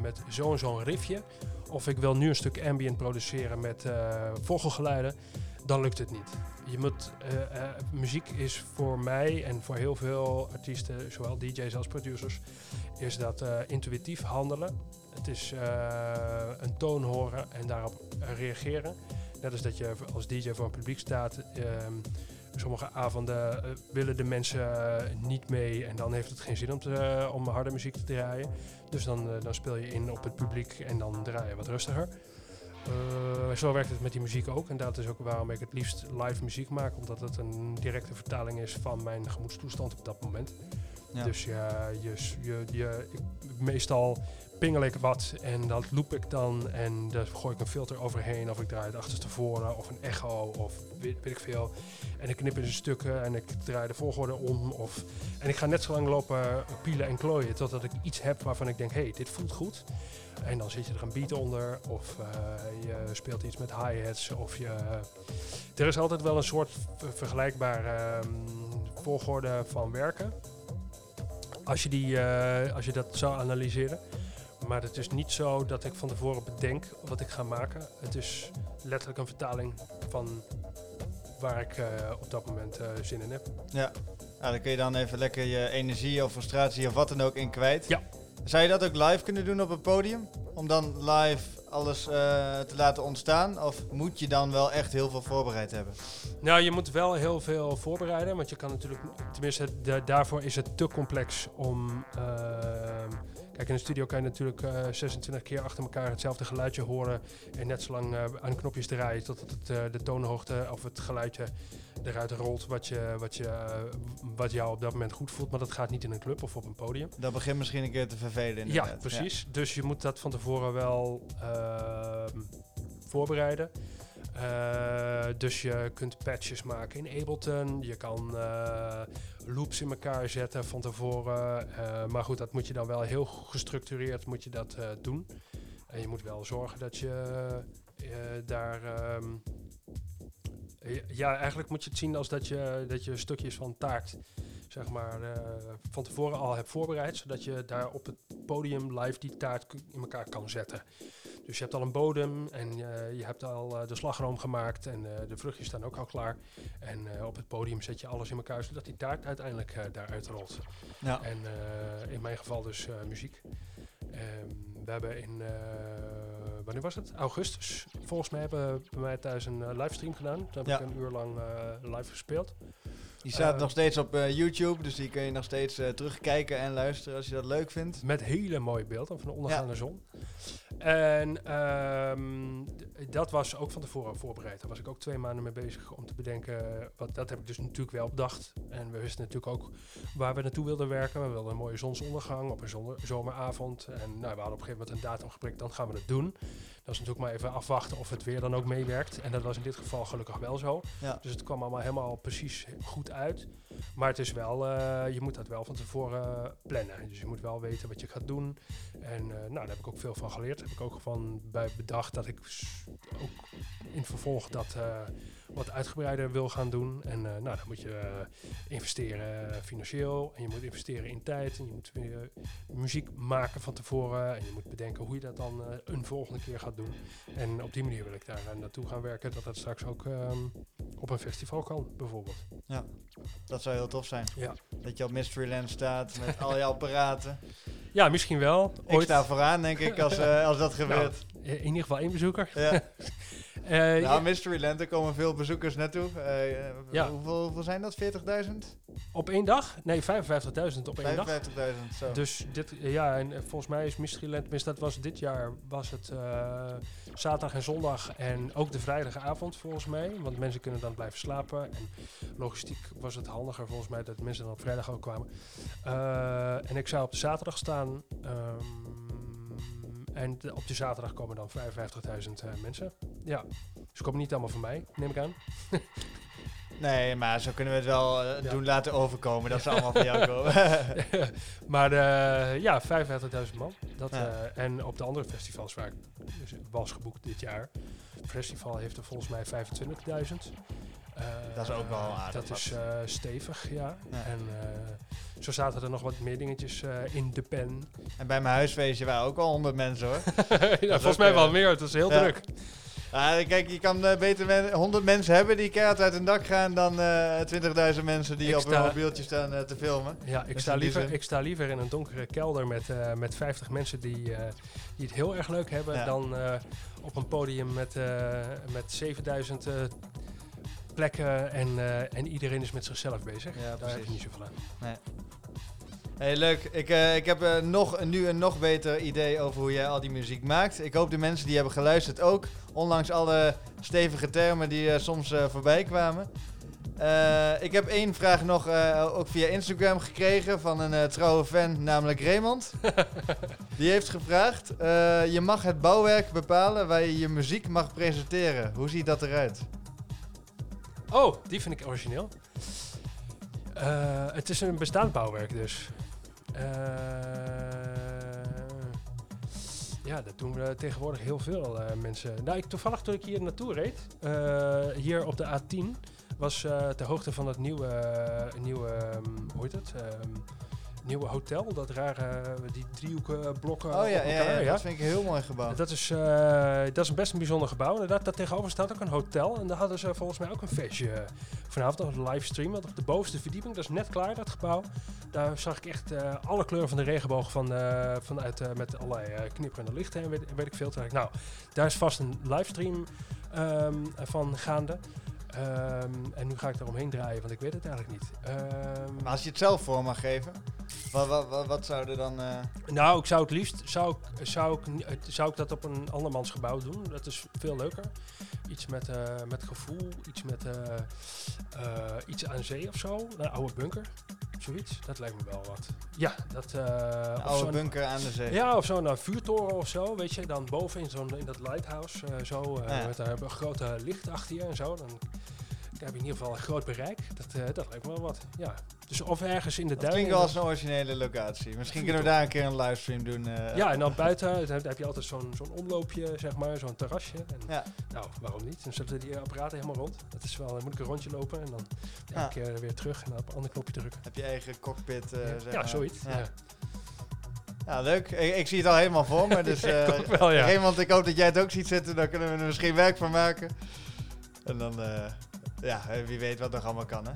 met zo en zo'n riffje. Of ik wil nu een stuk ambient produceren met vogelgeluiden. Dan lukt het niet. Je moet, muziek is voor mij en voor heel veel artiesten, zowel DJ's als producers, is dat intuïtief handelen. Het is eh, een toon horen en daarop reageren. Net als dat je als DJ voor een publiek staat. ehm, sommige avonden eh, willen de mensen eh, niet mee en dan heeft het geen zin om, te, om harde muziek te draaien. Dus dan, dan speel je in op het publiek en dan draai je wat rustiger. Zo werkt het met die muziek ook. En dat is ook waarom ik het liefst live muziek maak. Omdat het een directe vertaling is van mijn gemoedstoestand op dat moment. Ja. Dus ja, je, je, ik, meestal pingel ik wat en dat loop ik dan. En daar gooi ik een filter overheen. Of ik draai het achterstevoren of een echo of weet, ik veel. En ik knip in stukken en ik draai de volgorde om. Of, en ik ga net zo lang lopen pielen en klooien totdat ik iets heb waarvan ik denk, hé, hey, dit voelt goed. En dan zit je er een beat onder of eh, je speelt iets met hi-hats of je... Er is altijd wel een soort ver- vergelijkbare ehm, volgorde van werken. Als je, die, eh, als je dat zou analyseren. Maar het is niet zo dat ik van tevoren bedenk wat ik ga maken. Het is letterlijk een vertaling van waar ik eh, op dat moment eh, zin in heb. Ja. Nou, dan kun je dan even lekker je energie of frustratie of wat dan ook in kwijt. Ja. Zou je dat ook live kunnen doen op het podium? Om dan live alles eh, te laten ontstaan? Of moet je dan wel echt heel veel voorbereid hebben? Nou, je moet wel heel veel voorbereiden, want je kan natuurlijk, tenminste, da- daarvoor is het te complex om. Kijk, in de studio kan je natuurlijk eh, 26 keer achter elkaar hetzelfde geluidje horen en net zo lang eh, aan knopjes draaien totdat het, eh, de toonhoogte of het geluidje eruit rolt wat, je, wat, je, eh, wat jou op dat moment goed voelt. Maar dat gaat niet in een club of op een podium. Dat begint misschien een keer te vervelen Ja, precies. Dus je moet dat van tevoren wel ehm, voorbereiden. Eh, dus je kunt patches maken in Ableton. Je kan eh, loops in elkaar zetten van tevoren. Eh, maar goed, dat moet je dan wel heel gestructureerd moet je dat, doen. En je moet wel zorgen dat je daar... ehm, ja, eigenlijk moet je het zien als dat je, dat je stukjes van taart zeg maar, eh, van tevoren al hebt voorbereid, zodat je daar op het podium live die taart in elkaar kan zetten. Dus je hebt al een bodem en eh, je hebt al eh, de slagroom gemaakt en de vruchtjes staan ook al klaar. En op het podium zet je alles in elkaar, zodat die taart uiteindelijk daaruit rolt. Ja. En in mijn geval dus muziek. Ehm, we hebben in, eh, wanneer was het? Augustus. Volgens mij hebben we bij mij thuis een eh, livestream gedaan. Toen heb Ja. ik een uur lang eh, live gespeeld. Die staat Eh, nog steeds op eh, YouTube, dus die kun je nog steeds eh, terugkijken en luisteren als je dat leuk vindt. Met hele mooie beelden van de ondergaande zon. En ehm, dat was ook van tevoren voorbereid. Daar was ik ook twee maanden mee bezig om te bedenken. Wat, dat heb ik dus natuurlijk wel bedacht. En we wisten natuurlijk ook waar we naartoe wilden werken. We wilden een mooie zonsondergang op een zomeravond. En nou, we hadden op een gegeven moment een datum geprikt, dan gaan we het doen. Dat is natuurlijk maar even afwachten of het weer dan ook meewerkt. En dat was in dit geval gelukkig wel zo. Ja. Dus het kwam allemaal helemaal precies goed uit. Maar het is wel, eh, je moet dat wel van tevoren eh, plannen. Dus je moet wel weten wat je gaat doen. En eh, nou, daar heb ik ook veel van geleerd. Daar heb ik ook van bij bedacht dat ik ook in vervolg dat wat uitgebreider wil gaan doen. En nou, dan moet je investeren financieel. En je moet investeren in tijd. En je moet weer muziek maken van tevoren. En je moet bedenken hoe je dat dan een volgende keer gaat doen. En op die manier wil ik daar eh, naartoe gaan werken. Dat dat straks ook ehm, op een festival kan, bijvoorbeeld. Dat zou heel tof zijn. Ja. Dat je op Mysteryland staat met al je apparaten. Ja, misschien wel. Ik sta vooraan, denk ik, als, *laughs* eh, als Nou, dat gebeurt. in ieder geval één bezoeker. Ja. *laughs* Ja, Nou, Mysteryland, er komen veel bezoekers naartoe. Eh, Ja. hoeveel, hoeveel zijn dat? 40.000? op één dag? Nee, 55.000 op één dag. 55.000, zo. Dus dit, ja, en volgens mij is Mysteryland, dat was dit jaar, was het zaterdag en zondag en ook de vrijdagavond volgens mij. Want mensen kunnen dan blijven slapen en logistiek was het handiger volgens mij dat mensen dan op vrijdag ook kwamen. En ik zou op de zaterdag staan ehm, en de- op de zaterdag komen dan 55.000 eh, mensen. Ja, ze komen niet allemaal van mij, neem ik aan. *laughs* Nee, maar zo kunnen we het wel eh, Ja. doen laten overkomen. Dat ze *laughs* allemaal van jou komen. *laughs* maar eh, ja, 55.000 man. Dat, Ja. en op de andere festivals waar ik dus was geboekt dit jaar. Het festival heeft er volgens mij 25.000. Eh, Dat is ook wel aardig Dat is eh, stevig, ja. Ja. En eh, zo zaten er nog wat meer dingetjes in de pen. en bij mijn huisfeestje waren ook al 100 mensen hoor. *laughs* ja, volgens mij wel meer. Het was heel ja. druk. Ah, kijk, je kan beter men- 100 mensen hebben die keihard uit hun dak gaan dan eh 20.000 mensen die Ik op hun mobieltje staan te filmen. Ja, ik Dus sta, liever, zin- ik sta liever in een donkere kelder met, met 50 mensen die, die het heel erg leuk hebben. Ja. Dan op een podium met, met 7000 eh, plekken en, eh, en iedereen is met zichzelf bezig. Ja, Daar heb precies. niet zoveel aan. Hey, leuk. Ik, eh, ik heb eh, nog, nu een nog beter idee over hoe jij al die muziek maakt. Ik hoop de mensen die hebben geluisterd ook. Ondanks alle stevige termen die soms voorbij kwamen. Ik heb één vraag nog ook via Instagram gekregen van een trouwe fan, namelijk Raymond. *laughs* die heeft gevraagd: Je mag het bouwwerk bepalen waar je je muziek mag presenteren. Hoe ziet dat eruit? Oh, die vind ik origineel. Eh, het is een bestaand bouwwerk dus. Eh, ja, dat doen we tegenwoordig heel veel eh, mensen. Nou, ik, toevallig toen ik hier naartoe reed, eh, hier op de A10, was eh ter hoogte van het nieuwe, eh, nieuwe ehm, hoe heet het? Ehm, nieuwe hotel, dat rare, die driehoeken blokken Oh ja, elkaar. ja, dat vind ik een heel mooi gebouw. Dat is, eh, dat is een best een bijzonder gebouw. Inderdaad, daar tegenover staat ook een hotel. En daar hadden ze volgens mij ook een feestje eh, vanavond, een livestream. Want op de bovenste verdieping, dat is net klaar, dat gebouw. Daar zag ik echt eh, alle kleuren van de regenboog van, eh, vanuit, eh, met allerlei eh, knipperende lichten en weet, weet ik veel. Toen ik, nou, daar is vast een livestream ehm, van gaande. Ehm, en nu ga ik eromheen draaien, want ik weet het eigenlijk niet. Ehm, Maar als je het zelf voor mag geven, wat, wat, wat, wat zou er dan... eh, Nou, ik zou het liefst zou ik, zou ik, het- zou ik dat op een andermans gebouw doen. Dat is veel leuker. Iets met, eh, met gevoel, iets met eh, eh, iets aan zee of zo. Een oude bunker, zoiets. Dat lijkt me wel wat. Ja, dat. eh, Een oude bunker aan de zee. Ja, of zo'n eh, vuurtoren of zo, weet je. Dan boven in, zo'n, in dat lighthouse, eh, zo, eh, Ja. met een grote licht achter je en zo. Dan, heb je in ieder geval een groot bereik. Dat, eh, dat lijkt me wel wat, ja. Dus of ergens in de Dat duinen. klinkt wel als een originele locatie. Misschien kunnen we daar een keer een livestream doen. eh. Ja, en dan buiten heb je altijd zo'n zo'n omloopje, zeg maar, zo'n terrasje. En, Ja. Nou, waarom niet? Dan zetten die apparaten helemaal rond. Dat is wel, dan moet ik een rondje lopen en dan Ja. elke keer weer terug en dan op een ander knopje drukken. Heb je eigen cockpit, eh, ja, zeg ja, maar. zoiets. Ja, Ja. Leuk. Ik, ik zie het al helemaal voor me. *laughs* Dus eh Ik wel, ja. Ik hoop dat jij het ook ziet zitten. Dan kunnen we er misschien werk van maken. En dan, eh, ja, wie weet wat nog allemaal kan, hè.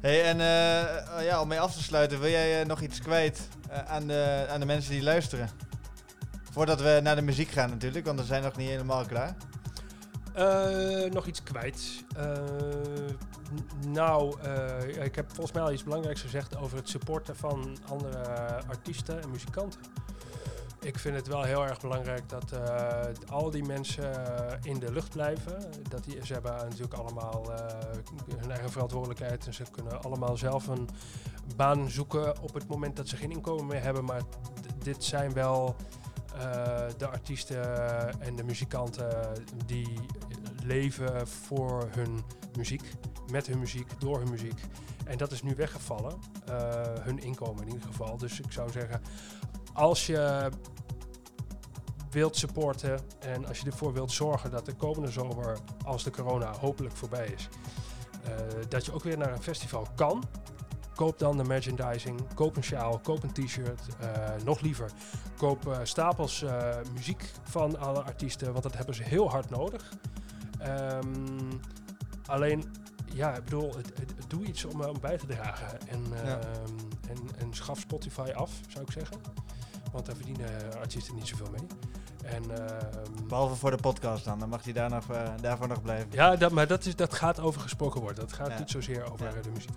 Hey, en eh, ja, om mee af te sluiten, wil jij eh, nog iets kwijt eh, aan, de, aan de mensen die luisteren? Voordat we naar de muziek gaan natuurlijk, want we zijn nog niet helemaal klaar. Eh, nog iets kwijt. Eh, nou, eh, ik heb volgens mij al iets belangrijks gezegd over het supporten van andere artiesten en muzikanten. Ik vind het wel heel erg belangrijk dat eh, al die mensen eh, in de lucht blijven. Dat die, ze hebben natuurlijk allemaal eh, hun eigen verantwoordelijkheid. En ze kunnen allemaal zelf een baan zoeken op het moment dat ze geen inkomen meer hebben. Maar dit zijn wel de artiesten en de muzikanten die leven voor hun muziek. Met hun muziek, door hun muziek. En dat is nu weggevallen. hun inkomen in ieder geval. Dus ik zou zeggen, als je wilt supporten en als je ervoor wilt zorgen dat de komende zomer, als de corona hopelijk voorbij is, eh, dat je ook weer naar een festival kan. Koop dan de merchandising, koop een sjaal, koop een t-shirt. eh, nog liever, koop eh, stapels muziek van alle artiesten, want dat hebben ze heel hard nodig. Ehm, alleen, ja, ik bedoel, het, het- doe iets om, om bij te dragen. En, Ja. ehm, en, en schaf Spotify af, zou ik zeggen. Want daar verdienen artiesten niet zoveel mee. En, ehm, Behalve voor de podcast dan, dan mag hij daar nog, eh, daarvoor nog blijven. ja, dat, maar dat, is, dat gaat over gesproken worden. Dat gaat Ja. niet zozeer over Ja. eh, de muziek.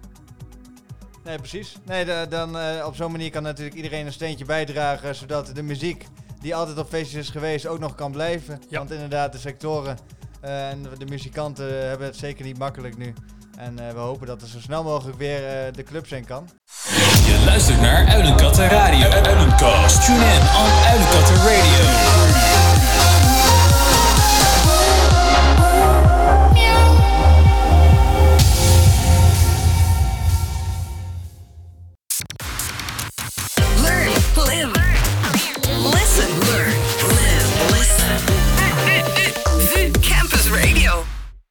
Nee, precies. Nee, da- dan, eh, op zo'n manier kan natuurlijk iedereen een steentje bijdragen, zodat de muziek die altijd op feestjes is geweest ook nog kan blijven. Ja. Want inderdaad, de sectoren eh, en de muzikanten hebben het zeker niet makkelijk nu. En eh, we hopen dat er zo snel mogelijk weer eh, de club zijn kan. Je luistert naar Uilenkatten Radio. Uilenkast. Tune in on Uilenkatten Radio.